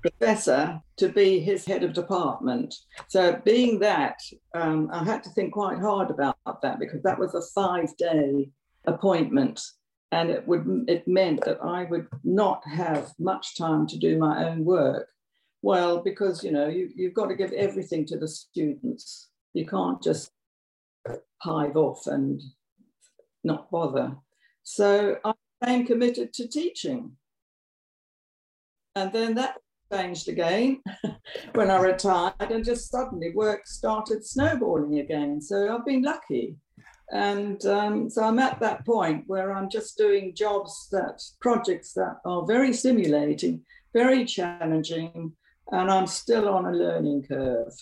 professor, to be his head of department. So being that, um, I had to think quite hard about that because that was a five day appointment and it would it meant that I would not have much time to do my own work. Well, because you know you, you've got to give everything to the students. You can't just hive off and not bother. So I became committed to teaching. And then that changed again when I retired, and just suddenly work started snowballing again. So I've been lucky. And um, so I'm at that point where I'm just doing jobs that, projects that are very stimulating, very challenging, and I'm still on a learning curve.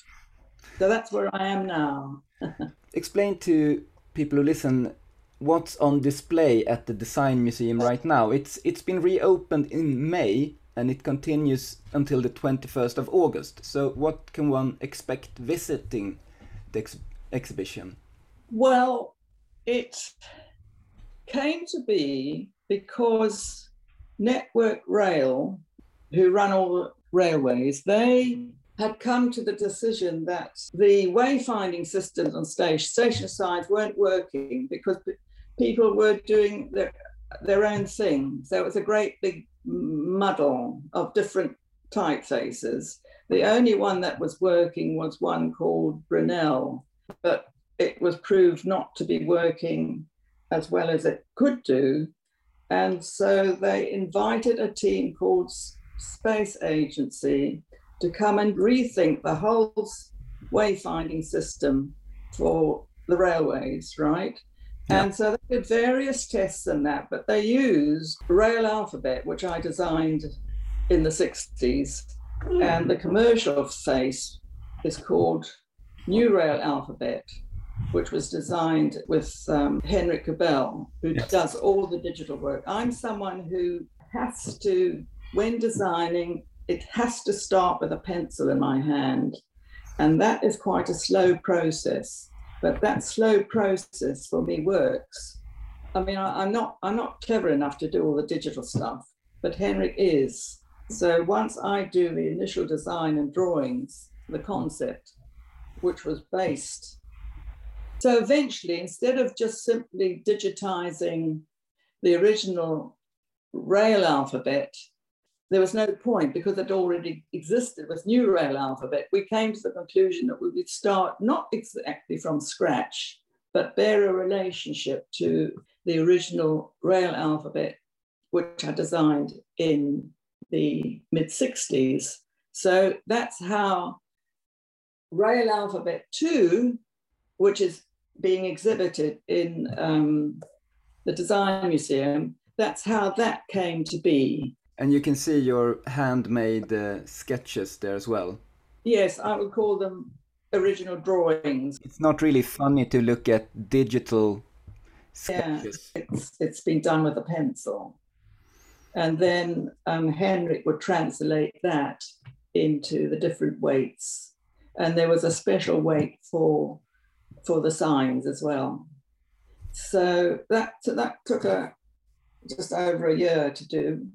So that's where I am now. Explain to people who listen what's on display at the Design Museum right now. It's it's been reopened in May and it continues until the 21st of August. So what can one expect visiting the ex exhibition? Well, it came to be because Network Rail, who run all the railways, they had come to the decision that the wayfinding systems on station, station signs weren't working because people were doing their, their own thing. So it was a great big muddle of different typefaces. The only one that was working was one called Brunel, but it was proved not to be working as well as it could do. And so they invited a team called Space Agency to come and rethink the whole wayfinding system for the railways, right? Yeah. And so they did various tests and that, but they used Rail Alphabet, which I designed in the 60s. And the commercial face is called New Rail Alphabet which was designed with um, Henrik Kubel, who yes. does all the digital work. I'm someone who has to, when designing, it has to start with a pencil in my hand. And that is quite a slow process. But that slow process for me works. I mean, I, am not I'm not clever enough to do all the digital stuff, but Henrik is. So once I do the initial design and drawings, the concept, which was based so eventually, instead of just simply digitizing the original Rail alphabet, there was no point because it already existed with New Rail alphabet. We came to the conclusion that we would start not exactly from scratch, but bear a relationship to the original Rail alphabet, which I designed in the mid 60s. So that's how Rail Alphabet 2, which is being exhibited in um, the Design Museum, that's how that came to be. And you can see your handmade uh, sketches there as well. Yes, I would call them original drawings. It's not really funny to look at digital sketches. Yeah, it's, it's been done with a pencil. And then um, Henrik would translate that into the different weights. And there was a special weight for for the signs as well. So that so that took a just over a year to do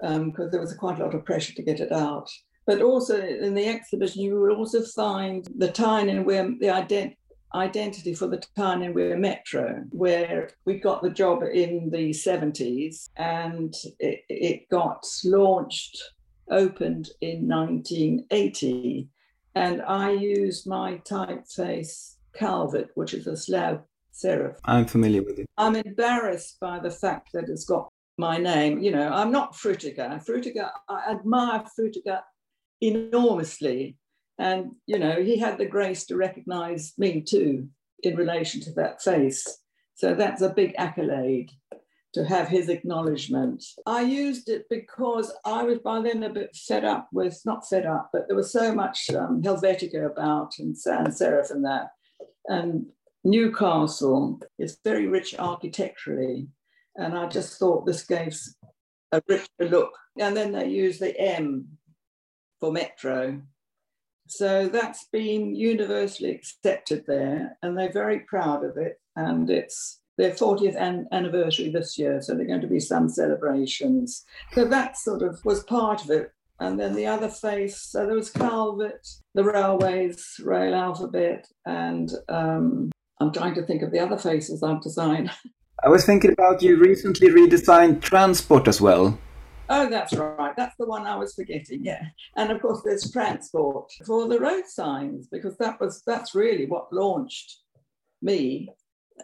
because um, there was quite a lot of pressure to get it out. But also in the exhibition, you will also find the Tyne and Wear, the ident- identity for the Tyne and Wear Metro, where we got the job in the 70s and it, it got launched, opened in 1980. And I used my typeface Calvert, which is a slab serif. I'm familiar with it. I'm embarrassed by the fact that it's got my name. You know, I'm not Frutiger. Frutiger, I admire Frutiger enormously. And, you know, he had the grace to recognize me too in relation to that face. So that's a big accolade to have his acknowledgement. I used it because I was by then a bit fed up with, not fed up, but there was so much um, Helvetica about and sans serif and that. And Newcastle is very rich architecturally. And I just thought this gave a richer look. And then they use the M for Metro. So that's been universally accepted there, and they're very proud of it. And it's their 40th an- anniversary this year, so there are going to be some celebrations. So that sort of was part of it. And then the other face, so there was Calvert, the railways, rail alphabet, and um, I'm trying to think of the other faces I've designed. I was thinking about you recently redesigned transport as well. Oh, that's right. That's the one I was forgetting. Yeah, and of course there's transport for the road signs because that was that's really what launched me.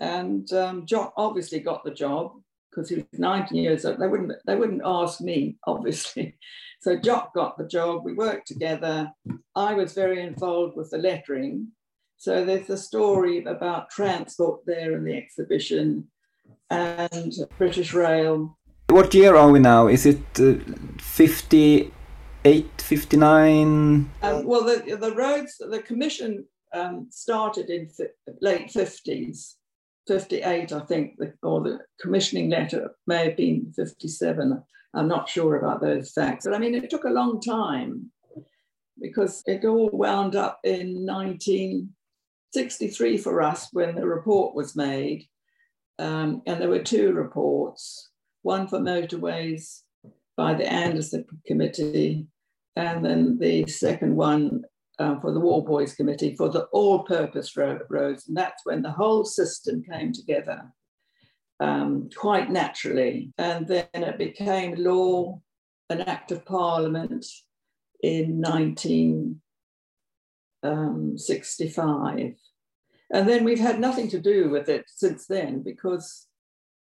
And um, Jock obviously got the job because he was 19 years old. They wouldn't they wouldn't ask me obviously. So Jock got the job. We worked together. I was very involved with the lettering. So there's a story about transport there in the exhibition and British Rail what year are we now? Is it uh, 58, 59? Um, well, the, the roads, the commission um, started in late 50s, 58, I think, or the commissioning letter may have been 57. I'm not sure about those facts. But I mean, it took a long time because it all wound up in 1963 for us when the report was made. Um, and there were two reports one for motorways by the Anderson Committee, and then the second one uh, for the Worboys Committee for the all purpose ro- roads. And that's when the whole system came together um, quite naturally. And then it became law, an act of parliament in 1965. And then we've had nothing to do with it since then because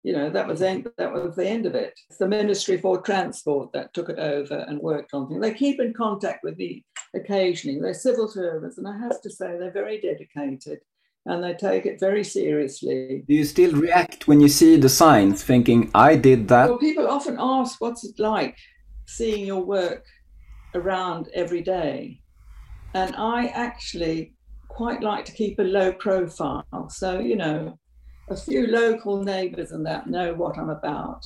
you know, that was end, that was the end of it. It's the Ministry for Transport that took it over and worked on things. They keep in contact with me occasionally. They're civil servants, and I have to say they're very dedicated and they take it very seriously. Do you still react when you see the signs, thinking, "I did that"? Well, people often ask, "What's it like seeing your work around every day?" And I actually quite like to keep a low profile. So you know, a few local neighbours and that know what I'm about.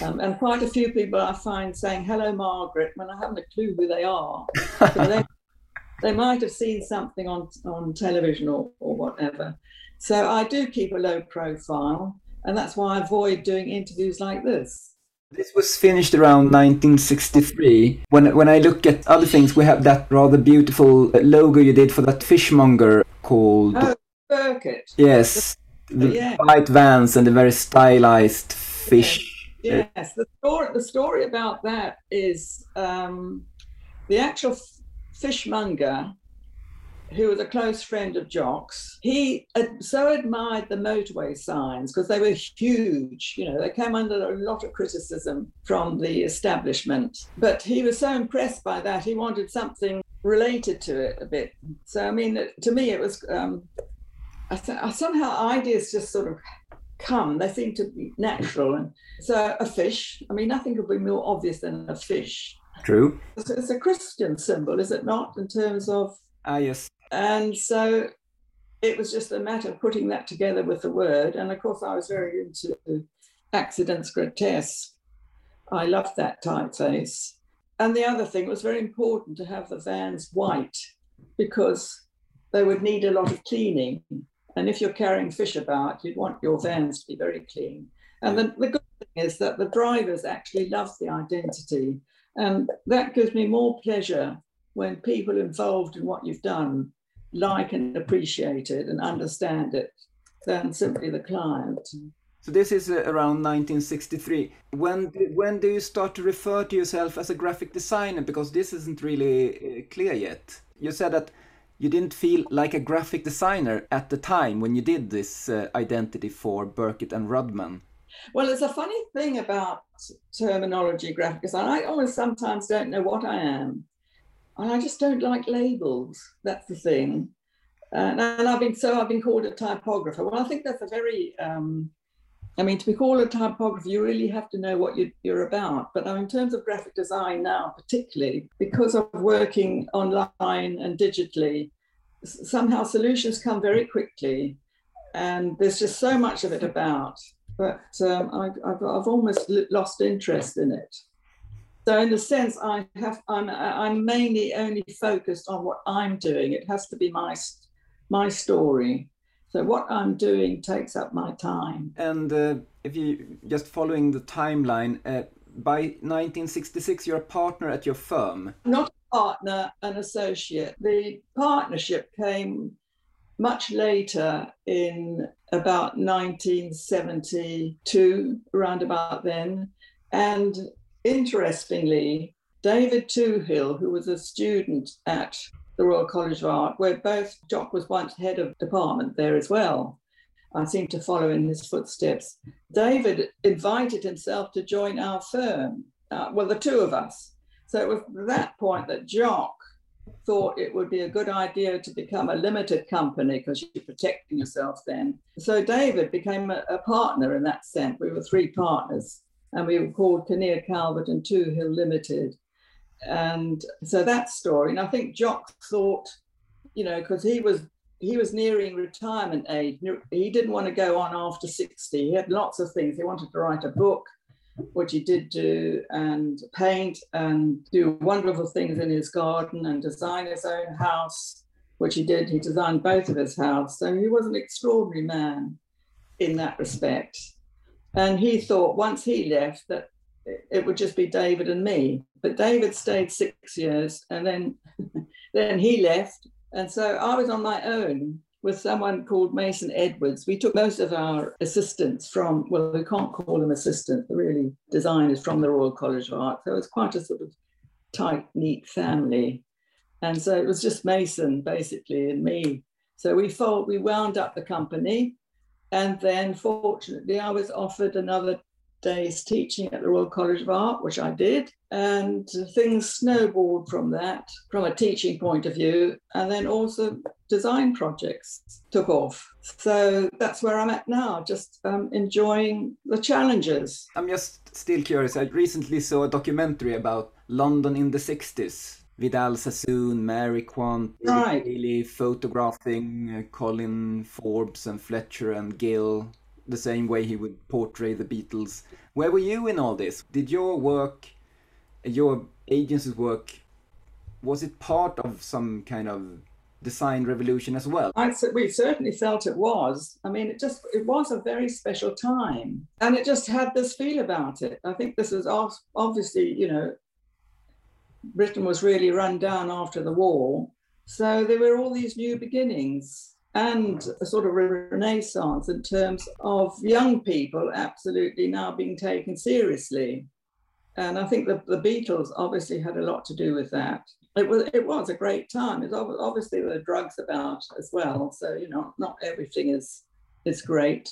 Um, and quite a few people I find saying, hello, Margaret, when I haven't a clue who they are. they, they, might have seen something on, on television or, or whatever. So I do keep a low profile, and that's why I avoid doing interviews like this. This was finished around 1963. When when I look at other things, we have that rather beautiful logo you did for that fishmonger called. Oh, Burkett. Yes the yeah. white vans and the very stylized fish. Yes, yes. the story the story about that is um, the actual fishmonger, who was a close friend of Jock's. He ad- so admired the motorway signs because they were huge. You know, they came under a lot of criticism from the establishment, but he was so impressed by that he wanted something related to it a bit. So I mean, to me, it was. Um, I, th- I somehow ideas just sort of come. They seem to be natural. And so a fish. I mean, nothing could be more obvious than a fish. True. It's, it's a Christian symbol, is it not? In terms of ah yes. And so it was just a matter of putting that together with the word. And of course, I was very into Akzidenz Grotesk. I loved that typeface. And the other thing, was very important to have the vans white because they would need a lot of cleaning. And if you're carrying fish about, you'd want your vans to be very clean. And the, the good thing is that the drivers actually love the identity. And that gives me more pleasure when people involved in what you've done like and appreciate it and understand it than simply the client. So this is uh, around 1963. When when do you start to refer to yourself as a graphic designer? Because this isn't really uh, clear yet. You said that you didn't feel like a graphic designer at the time when you did this uh, identity for Burkett and Rudman. Well, it's a funny thing about terminology graphic design. I always sometimes don't know what I am. And I just don't like labels. That's the thing. and I've been so I've been called a typographer. Well, I think that's a very um, I mean, to be called a typographer, you really have to know what you, are about. But in terms of graphic design now, particularly because of working online and digitally, somehow solutions come very quickly, and there's just so much of it about. But um, I, have almost lost interest in it. So in the sense, I have I'm, I'm mainly only focused on what I'm doing. It has to be my my story. So what I'm doing takes up my time. And uh, if you just following the timeline, uh, by 1966 you're a partner at your firm. Not a partner, an associate. The partnership came much later in about 1972, around about then. And interestingly, David Tuhill, who was a student at the Royal College of Art, where both Jock was once head of department there as well. I seem to follow in his footsteps. David invited himself to join our firm, uh, well, the two of us. So it was that point that Jock thought it would be a good idea to become a limited company because you're protecting yourself then. So David became a, a, partner in that sense. We were three partners and we were called Kinneir Calvert and Tuhill Limited. And so that story and i think jock thought you know because he was he was nearing retirement age. He didn't want to go on after 60 he had lots of things. He wanted to write a book which he did do and paint and do wonderful things in his garden and design his own house which he did. He designed both of his house so he was an extraordinary man in that respect and he thought once he left that it would just be David and me. But David stayed six years and then then he left. And so I was on my own with someone called Mason Edwards. We took most of our assistants from, well, we can't call them assistants, they're really designers from the Royal College of Art. So it's quite a sort of tight, neat family. And so it was just Mason basically and me. So we fold, we wound up the company. And then fortunately, I was offered another days teaching at the Royal College of Art, which I did. And things snowballed from that, from a teaching point of view. And then also design projects took off. So that's where I'm at now, just um, enjoying the challenges. I'm just still curious. I recently saw a documentary about London in the 60s. Vidal Sassoon, Mary Quant, right. really photographing uh, Colin Forbes and Fletcher and Gill the same way he would portray the Beatles. Where were you in all this? Did your work, your agency's work, was it part of some kind of design revolution as well? I, we certainly felt it was. I mean, it just it was a very special time, and it just had this feel about it. I think this is obviously, you know, Britain was really run down after the war, so there were all these new beginnings and a sort of renaissance in terms of young people absolutely now being taken seriously. And I think the, the Beatles obviously had a lot to do with that. It was it was a great time. It's obviously there were drugs about as well, so you know not everything is is great,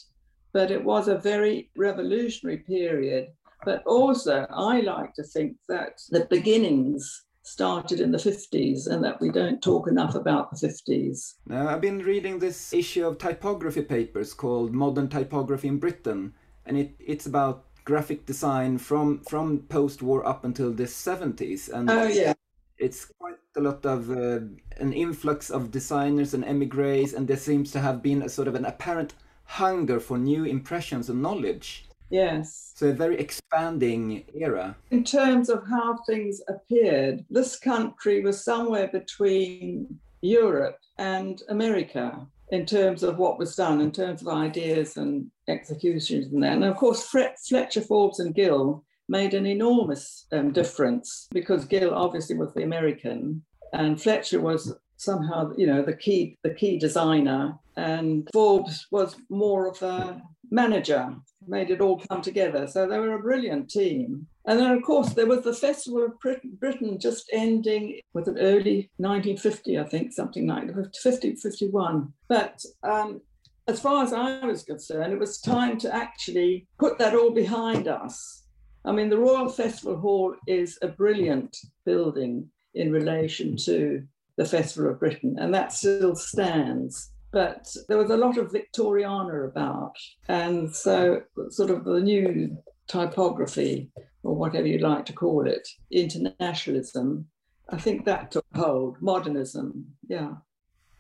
but it was a very revolutionary period. But also, I like to think that the beginnings started in the 50s and that we don't talk enough about the 50s. Now, I've been reading this issue of typography papers called Modern Typography in Britain, and it, it's about graphic design from, from post war up until the 70s. And oh, yeah. It's quite a lot of uh, an influx of designers and emigres, and there seems to have been a sort of an apparent hunger for new impressions and knowledge. Yes. So a very expanding era. In terms of how things appeared, this country was somewhere between Europe and America. in terms of what was done, in terms of ideas and executions and that. And of course, Fletcher, Forbes and Gill made an enormous um, difference because Gill obviously was the American and Fletcher was somehow, you know, the key, the key designer and Forbes was more of a manager, made it all come together. So they were a brilliant team. And then, of course, there was the Festival of Britain just ending with an early 1950, I think, something like 50, 51. But um, as far as I was concerned, it was time to actually put that all behind us. I mean, the Royal Festival Hall is a brilliant building in relation to the Festival of Britain, and that still stands but there was a lot of Victoriana about. And so, sort of the new typography, or whatever you like to call it, internationalism, I think that took hold. Modernism, yeah,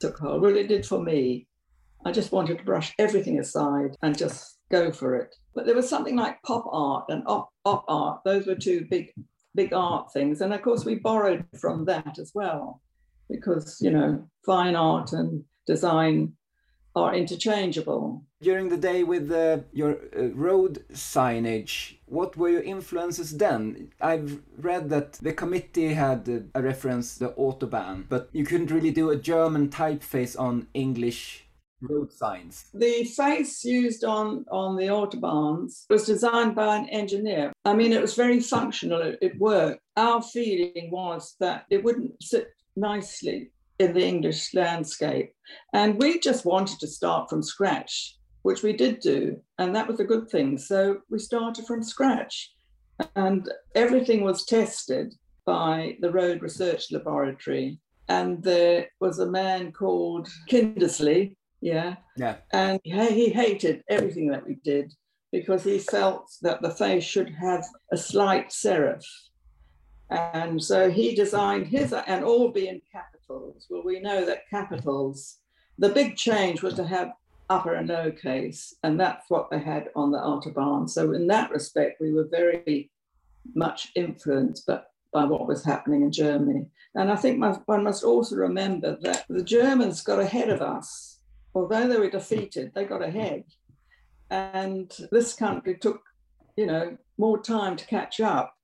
took hold. Well, it did for me. I just wanted to brush everything aside and just go for it. But there was something like pop art and op, op art. Those were two big, big art things. And of course, we borrowed from that as well, because, you know, fine art and design are interchangeable. During the day with uh, your uh, road signage, what were your influences then? I've read that the committee had uh, a reference the Autobahn, but you couldn't really do a German typeface on English road signs. The face used on, on the Autobahns was designed by an engineer. I mean, it was very functional, it, it worked. Our feeling was that it wouldn't sit nicely in the English landscape. And we just wanted to start from scratch, which we did do. And that was a good thing. So we started from scratch. And everything was tested by the Road Research Laboratory. And there was a man called Kindersley, yeah. Yeah. And he, he hated everything that we did because he felt that the face should have a slight serif. And so he designed his, and all be in capital capitals? Well, we know that capitals, the big change was to have upper and lower case, and that's what they had on the Autobahn. So in that respect, we were very much influenced but by what was happening in Germany. And I think one must also remember that the Germans got ahead of us. Although they were defeated, they got ahead. And this country took, you know, more time to catch up.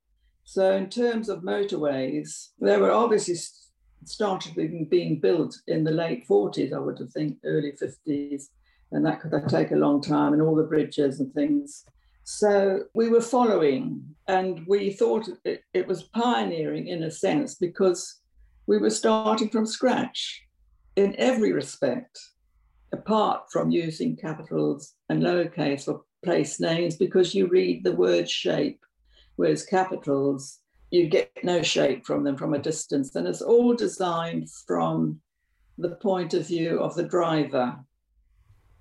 So in terms of motorways, there were obviously started being, built in the late 40s, I would have think, early 50s, and that could take a long time, and all the bridges and things. So we were following, and we thought it, it was pioneering in a sense because we were starting from scratch in every respect, apart from using capitals and lowercase for place names, because you read the word shape, whereas capitals you get no shape from them from a distance. And it's all designed from the point of view of the driver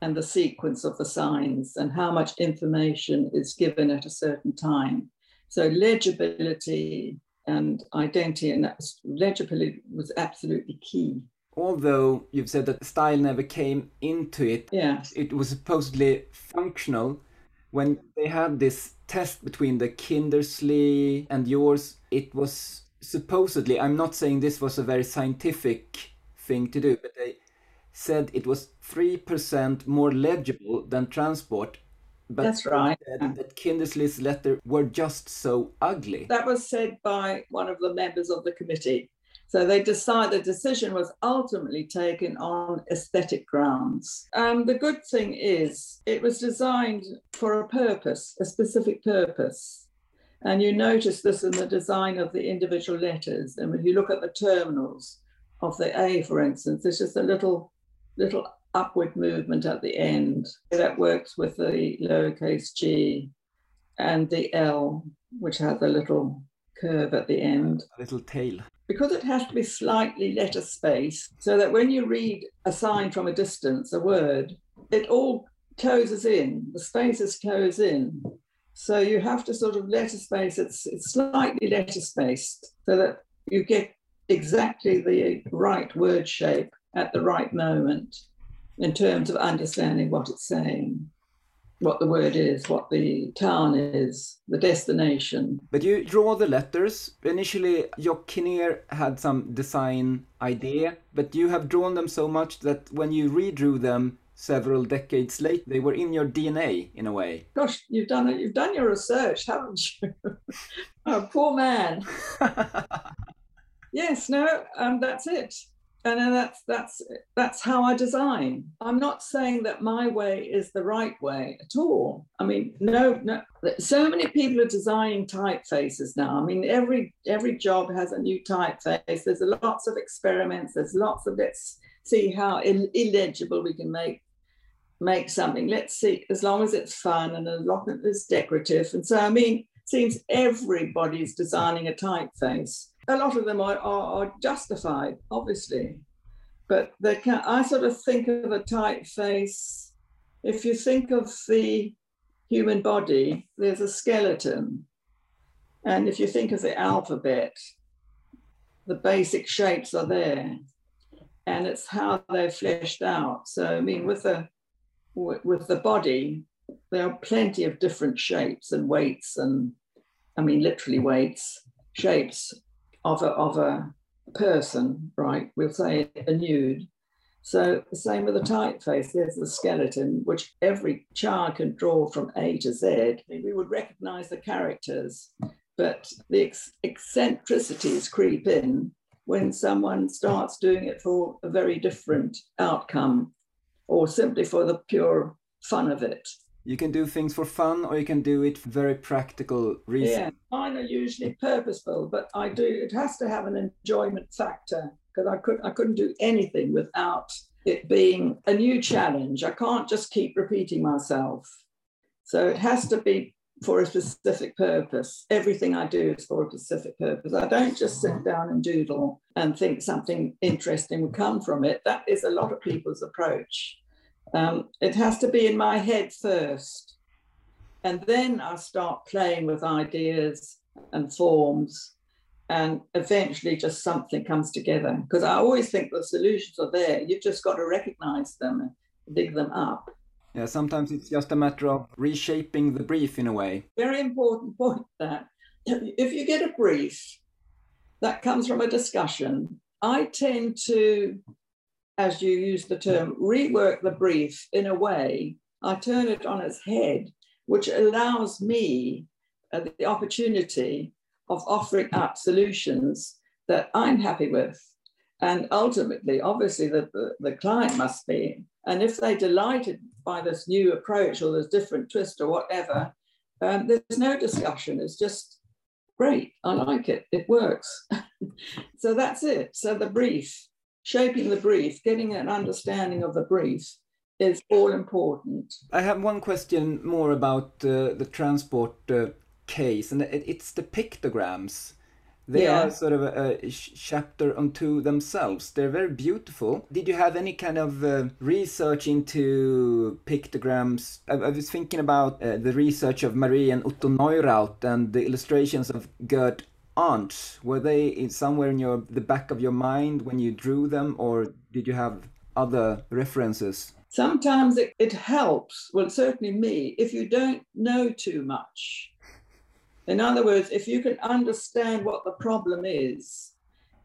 and the sequence of the signs and how much information is given at a certain time. So legibility and identity and legibility was absolutely key. Although you've said that style never came into it, yes. it was supposedly functional when they had this test between the Kindersley and yours, it was supposedly, I'm not saying this was a very scientific thing to do, but they said it was 3% more legible than transport. But That's right. That Kindersley's letter were just so ugly. That was said by one of the members of the committee. So they decided the decision was ultimately taken on aesthetic grounds. Um, the good thing is it was designed for a purpose, a specific purpose. And you notice this in the design of the individual letters. And if you look at the terminals of the A, for instance, there's just a little, little upward movement at the end that works with the lowercase g and the L, which has a little curve at the end. A little tail because it has to be slightly letter spaced so that when you read a sign from a distance, a word, it all closes in, the spaces close in. So you have to sort of letter space, it's, it's slightly letter spaced so that you get exactly the right word shape at the right moment in terms of understanding what it's saying. What the word is, what the town is, the destination. But you draw the letters. Initially, Jock Kinneir had some design idea, but you have drawn them so much that when you redrew them several decades later, they were in your DNA in a way. Gosh, you've done it. You've done your research, haven't you? oh, poor man. yes, no, um, that's it and that's that's that's how I design. I'm not saying that my way is the right way at all. I mean, no, no. So many people are designing typefaces now. I mean, every every job has a new typeface. There's lots of experiments. There's lots of let's see how Ill- illegible we can make make something. Let's see, as long as it's fun and as it's decorative. And so, I mean, seems everybody's designing a typeface a lot of them are, are, are justified, obviously, but can. I sort of think of a typeface. If you think of the human body, there's a skeleton, and if you think of the alphabet, the basic shapes are there, and it's how they're fleshed out. So, I mean, with the with the body, there are plenty of different shapes and weights, and I mean, literally weights, shapes of a, of a person, right? We'll say a nude. So the same with the typeface. There's the skeleton, which every child can draw from A to Z. We would recognize the characters, but the eccentricities creep in when someone starts doing it for a very different outcome or simply for the pure fun of it. You can do things for fun or you can do it for very practical reasons. Yeah, mine are usually purposeful, but I do it has to have an enjoyment factor because I could I couldn't do anything without it being a new challenge. I can't just keep repeating myself. So it has to be for a specific purpose. Everything I do is for a specific purpose. I don't just sit down and doodle and think something interesting will come from it. That is a lot of people's approach. Um, it has to be in my head first. And then I start playing with ideas and forms. And eventually, just something comes together. Because I always think the solutions are there. You've just got to recognize them and dig them up. Yeah, sometimes it's just a matter of reshaping the brief in a way. Very important point that if you get a brief that comes from a discussion, I tend to as you use the term, rework the brief in a way, I turn it on its head, which allows me uh, the opportunity of offering up solutions that I'm happy with. And ultimately, obviously, the, the, the client must be. And if they're delighted by this new approach or this different twist or whatever, um, there's no discussion. It's just great. I like it. It works. so that's it. So the brief shaping the brief, getting an understanding of the brief is all important. I have one question more about uh, the transport uh, case, and it's the pictograms. They yeah. are sort of a, a, chapter unto themselves. They're very beautiful. Did you have any kind of uh, research into pictograms? I, I was thinking about uh, the research of Marie and Otto Neurath and the illustrations of Gerd Arntz were they in somewhere in your the back of your mind when you drew them or did you have other references sometimes it, it helps well certainly me if you don't know too much in other words if you can understand what the problem is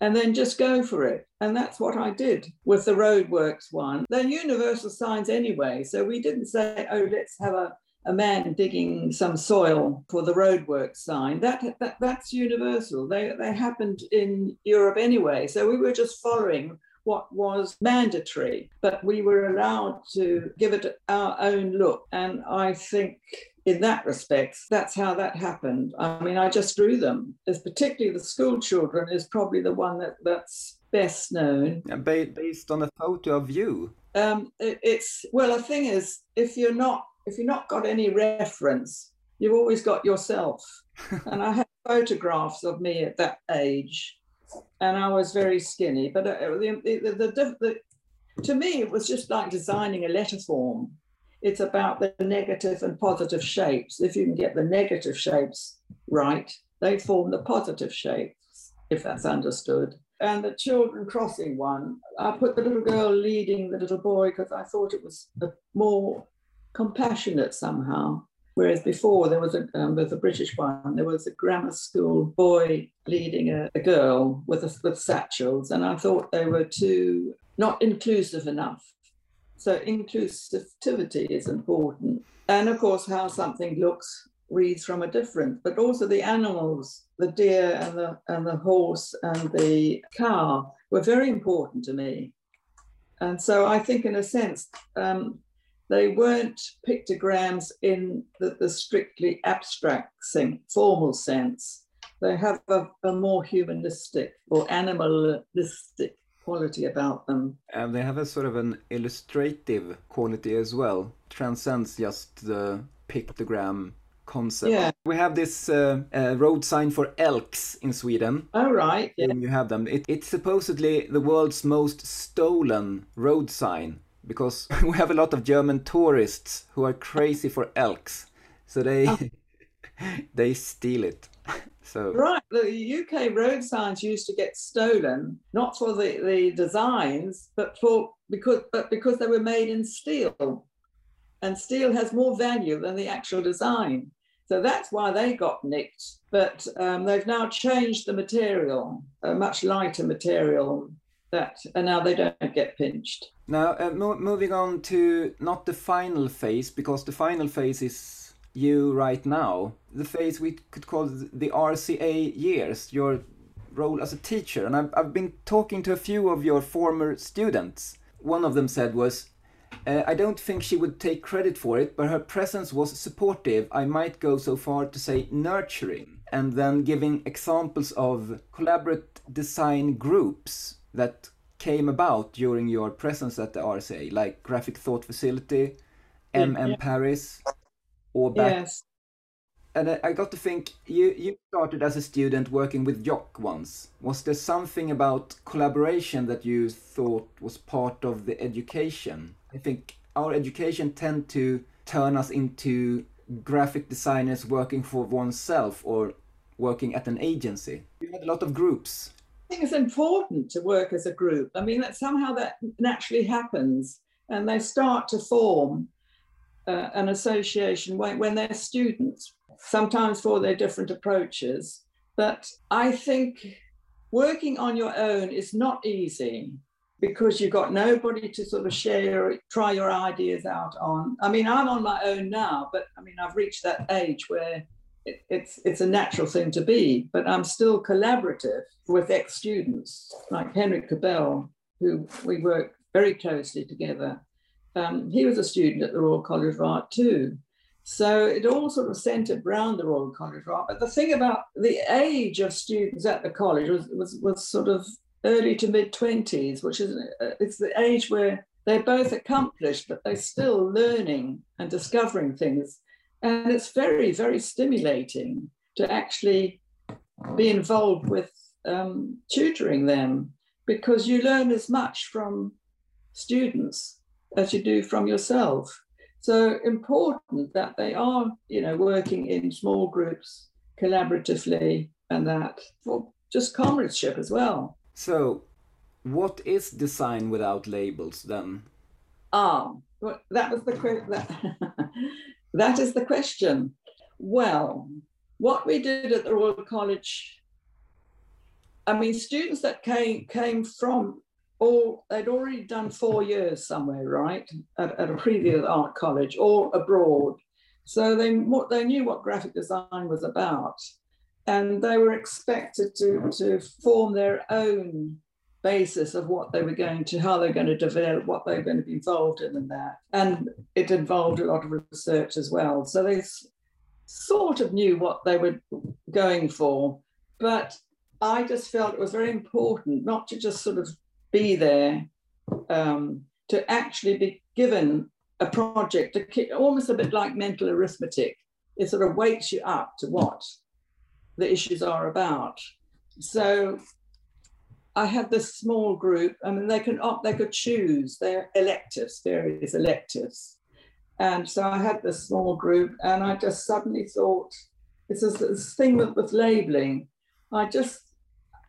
and then just go for it. And that's what I did with the roadworks one. They're universal signs anyway. So we didn't say, oh, let's have a a man digging some soil for the roadworks sign. That, that that's universal. They they happened in Europe anyway. So we were just following what was mandatory, but we were allowed to give it our own look. And I think in that respect, that's how that happened. I mean, I just drew them. As particularly the school children is probably the one that, that's best known. Yeah, based on a photo of you. Um, it, it's well, the thing is, if you're not if you've not got any reference, you've always got yourself. and I have photographs of me at that age, and I was very skinny. But uh, the, the, the, the, to me, it was just like designing a letter form. It's about the negative and positive shapes. If you can get the negative shapes right, they form the positive shapes, if that's understood. And the children crossing one, I put the little girl leading the little boy because I thought it was more compassionate somehow. Whereas before there was a um, with the British one, there was a grammar school boy leading a, a girl with a, with satchels, and I thought they were too not inclusive enough. So inclusivity is important, and of course how something looks reads from a different, but also the animals, the deer and the and the horse and the cow were very important to me. And so I think, in a sense, um, they weren't pictograms in the, the strictly abstract thing, formal sense. They have a, a, more humanistic or animalistic quality about them. And they have a sort of an illustrative quality as well, transcends just the pictogram concept. Yeah. We have this uh, uh, road sign for elks in Sweden. Oh, right. Yeah. you have them. It, it's supposedly the world's most stolen road sign because we have a lot of German tourists who are crazy for elks, so they oh. they steal it. so right, the UK road signs used to get stolen not for the, the designs, but for because but because they were made in steel, and steel has more value than the actual design. So that's why they got nicked. But um, they've now changed the material, a much lighter material that, and now they don't get pinched. Now, uh, mo moving on to not the final phase, because the final phase is you right now. The phase we could call the RCA years, your role as a teacher. And I've, I've been talking to a few of your former students. One of them said was, uh, I don't think she would take credit for it, but her presence was supportive. I might go so far to say nurturing. And then giving examples of collaborative design groups that came about during your presence at the RCA, like Graphic Thought Facility, MM yeah. Paris, Åbäke. Yes. And I got to think, you, you started as a student working with Jock once. Was there something about collaboration that you thought was part of the education? I think our education tend to turn us into graphic designers working for oneself or working at an agency. You had a lot of groups think it's important to work as a group. I mean, that somehow that naturally happens, and they start to form uh, an association when, when they're students, sometimes for their different approaches. But I think working on your own is not easy because you've got nobody to sort of share, try your ideas out on. I mean, I'm on my own now, but I mean, I've reached that age where it's it's a natural thing to be, but I'm still collaborative with ex-students like Henrik Kubel, who we work very closely together. Um, he was a student at the Royal College of Art too. So it all sort of centered around the Royal College of Art. But the thing about the age of students at the college was, was, was sort of early to mid 20s, which is uh, it's the age where they're both accomplished, but they're still learning and discovering things and it's very, very stimulating to actually be involved with um, tutoring them because you learn as much from students as you do from yourself. So important that they are, you know, working in small groups collaboratively and that for just comradeship as well. So, what is design without labels then? Ah, well, that was the question. That is the question. Well, what we did at the Royal College, I mean, students that came came from all they'd already done four years somewhere, right, at, at a previous art college or abroad. So they they knew what graphic design was about, and they were expected to to form their own basis of what they were going to, how they're going to develop, what they're going to be involved in, and that. And it involved a lot of research as well. So they sort of knew what they were going for. But I just felt it was very important not to just sort of be there, um, to actually be given a project, almost a bit like mental arithmetic. It sort of wakes you up to what the issues are about. So I had this small group. I mean, they can opt, they could choose their electives, various electives. And so I had this small group, and I just suddenly thought, it's this, this thing with, with labeling. I just,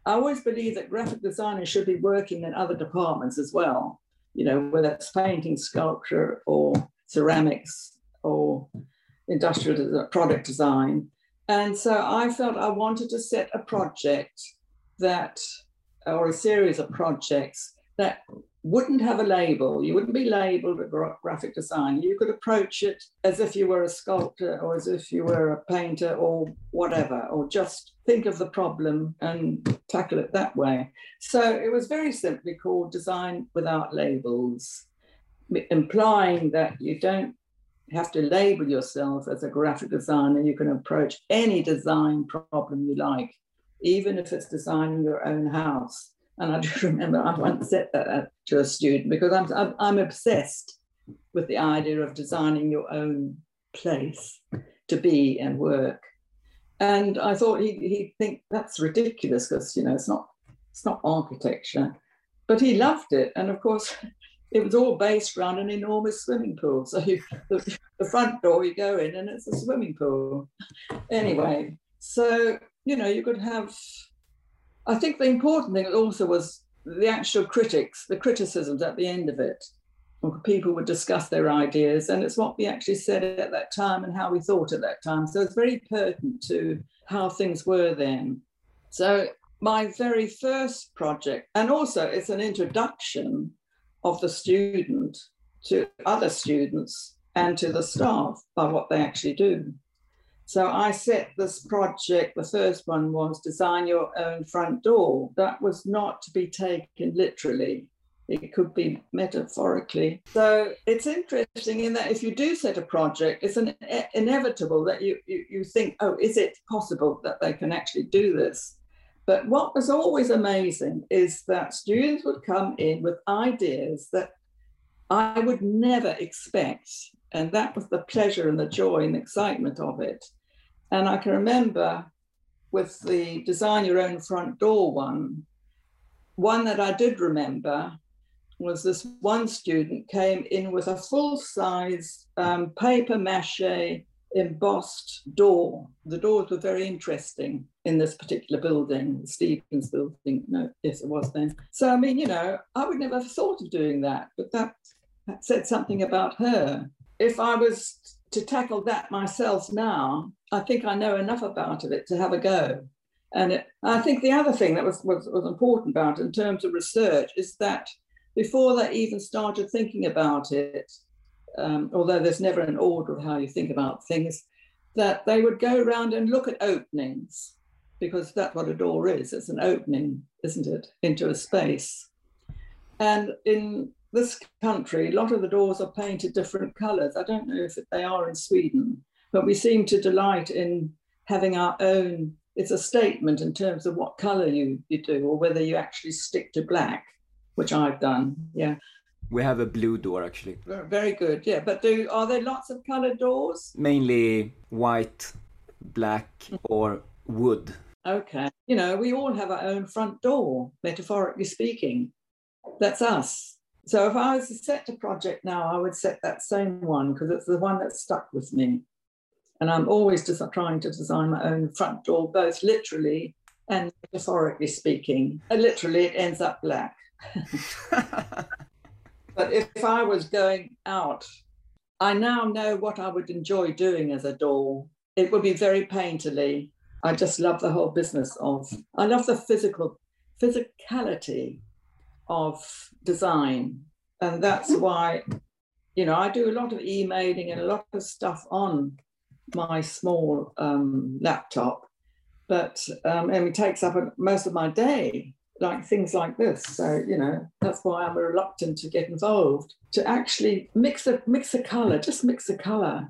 I always believe that graphic designers should be working in other departments as well, you know, whether it's painting, sculpture, or ceramics. or industrial product design. And so I felt I wanted to set a project that, or a series of projects that wouldn't have a label. You wouldn't be labeled a graphic design. You could approach it as if you were a sculptor or as if you were a painter or whatever, or just think of the problem and tackle it that way. So it was very simply called Design Without Labels, implying that you don't have to label yourself as a graphic designer. You can approach any design problem you like, even if it's designing your own house. And I just remember I once said that uh, to a student because I'm, I'm, I'm obsessed with the idea of designing your own place to be and work. And I thought he, he'd think that's ridiculous because, you know, it's not, it's not architecture. But he loved it. And of course, it was all based around an enormous swimming pool. So you, the, the front door you go in and it's a swimming pool. Anyway, so, you know, you could have I think the important thing also was the actual critics, the criticisms at the end of it. People would discuss their ideas, and it's what we actually said at that time and how we thought at that time. So it's very pertinent to how things were then. So my very first project, and also it's an introduction of the student to other students and to the staff by what they actually do. So I set this project, the first one was design your own front door. That was not to be taken literally. It could be metaphorically. So it's interesting in that if you do set a project, it's an inevitable that you, you, you think, oh, is it possible that they can actually do this? But what was always amazing is that students would come in with ideas that I would never expect. And that was the pleasure and the joy and excitement of it. And I can remember with the design your own front door one, one that I did remember was this one student came in with a full size um, paper mache embossed door. The doors were very interesting in this particular building, Stevens building. No, yes, it was then. So, I mean, you know, I would never have thought of doing that, but that, that said something about her. If I was to tackle that myself now, I think I know enough about it to have a go. And it, I think the other thing that was, was, was important about in terms of research is that before they even started thinking about it, um, although there's never an order of how you think about things, that they would go around and look at openings, because that's what a door is. It's an opening, isn't it, into a space. And in this country, a lot of the doors are painted different colours. I don't know if they are in Sweden, but we seem to delight in having our own. It's a statement in terms of what colour you, you do, or whether you actually stick to black, which I've done. Yeah. We have a blue door actually. Very good. Yeah, but do are there lots of coloured doors? Mainly white, black, or wood. Okay. You know, we all have our own front door, metaphorically speaking. That's us. So if I was to set a project now, I would set that same one because it's the one that stuck with me. And I'm always just trying to design my own front door, both literally and metaphorically speaking. And literally, it ends up black. but if, if I was going out, I now know what I would enjoy doing as a door. It would be very painterly. I just love the whole business of, I love the physical, physicality of design. And that's why, you know, I do a lot of emailing and a lot of stuff on my small um, laptop, but um, and it takes up most of my day, like things like this. So, you know, that's why I'm reluctant to get involved. To actually mix a mix a color, just mix a color.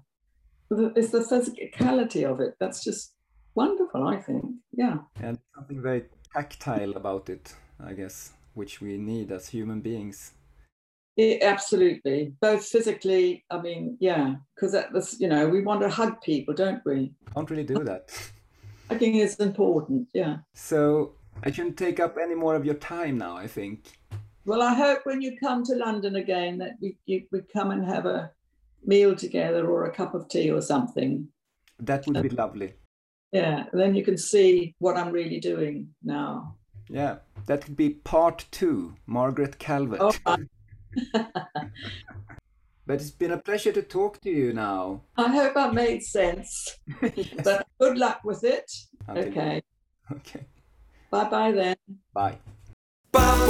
It's the physicality of it. That's just wonderful, I think. Yeah. And something very tactile about it, I guess which we need as human beings. Yeah, absolutely, both physically. I mean, yeah, because that was, you know, we want to hug people, don't we? Can't really do that. I think it's important. Yeah. So I shouldn't take up any more of your time now. I think. Well, I hope when you come to London again that we you, we come and have a meal together or a cup of tea or something. That would be um, lovely. Yeah, then you can see what I'm really doing now. Yeah, that could be part two, Margaret Calvert. Oh. but it's been a pleasure to talk to you now. I hope I made sense. yes. But good luck with it. Okay. Okay. Bye bye then. Bye. Bye.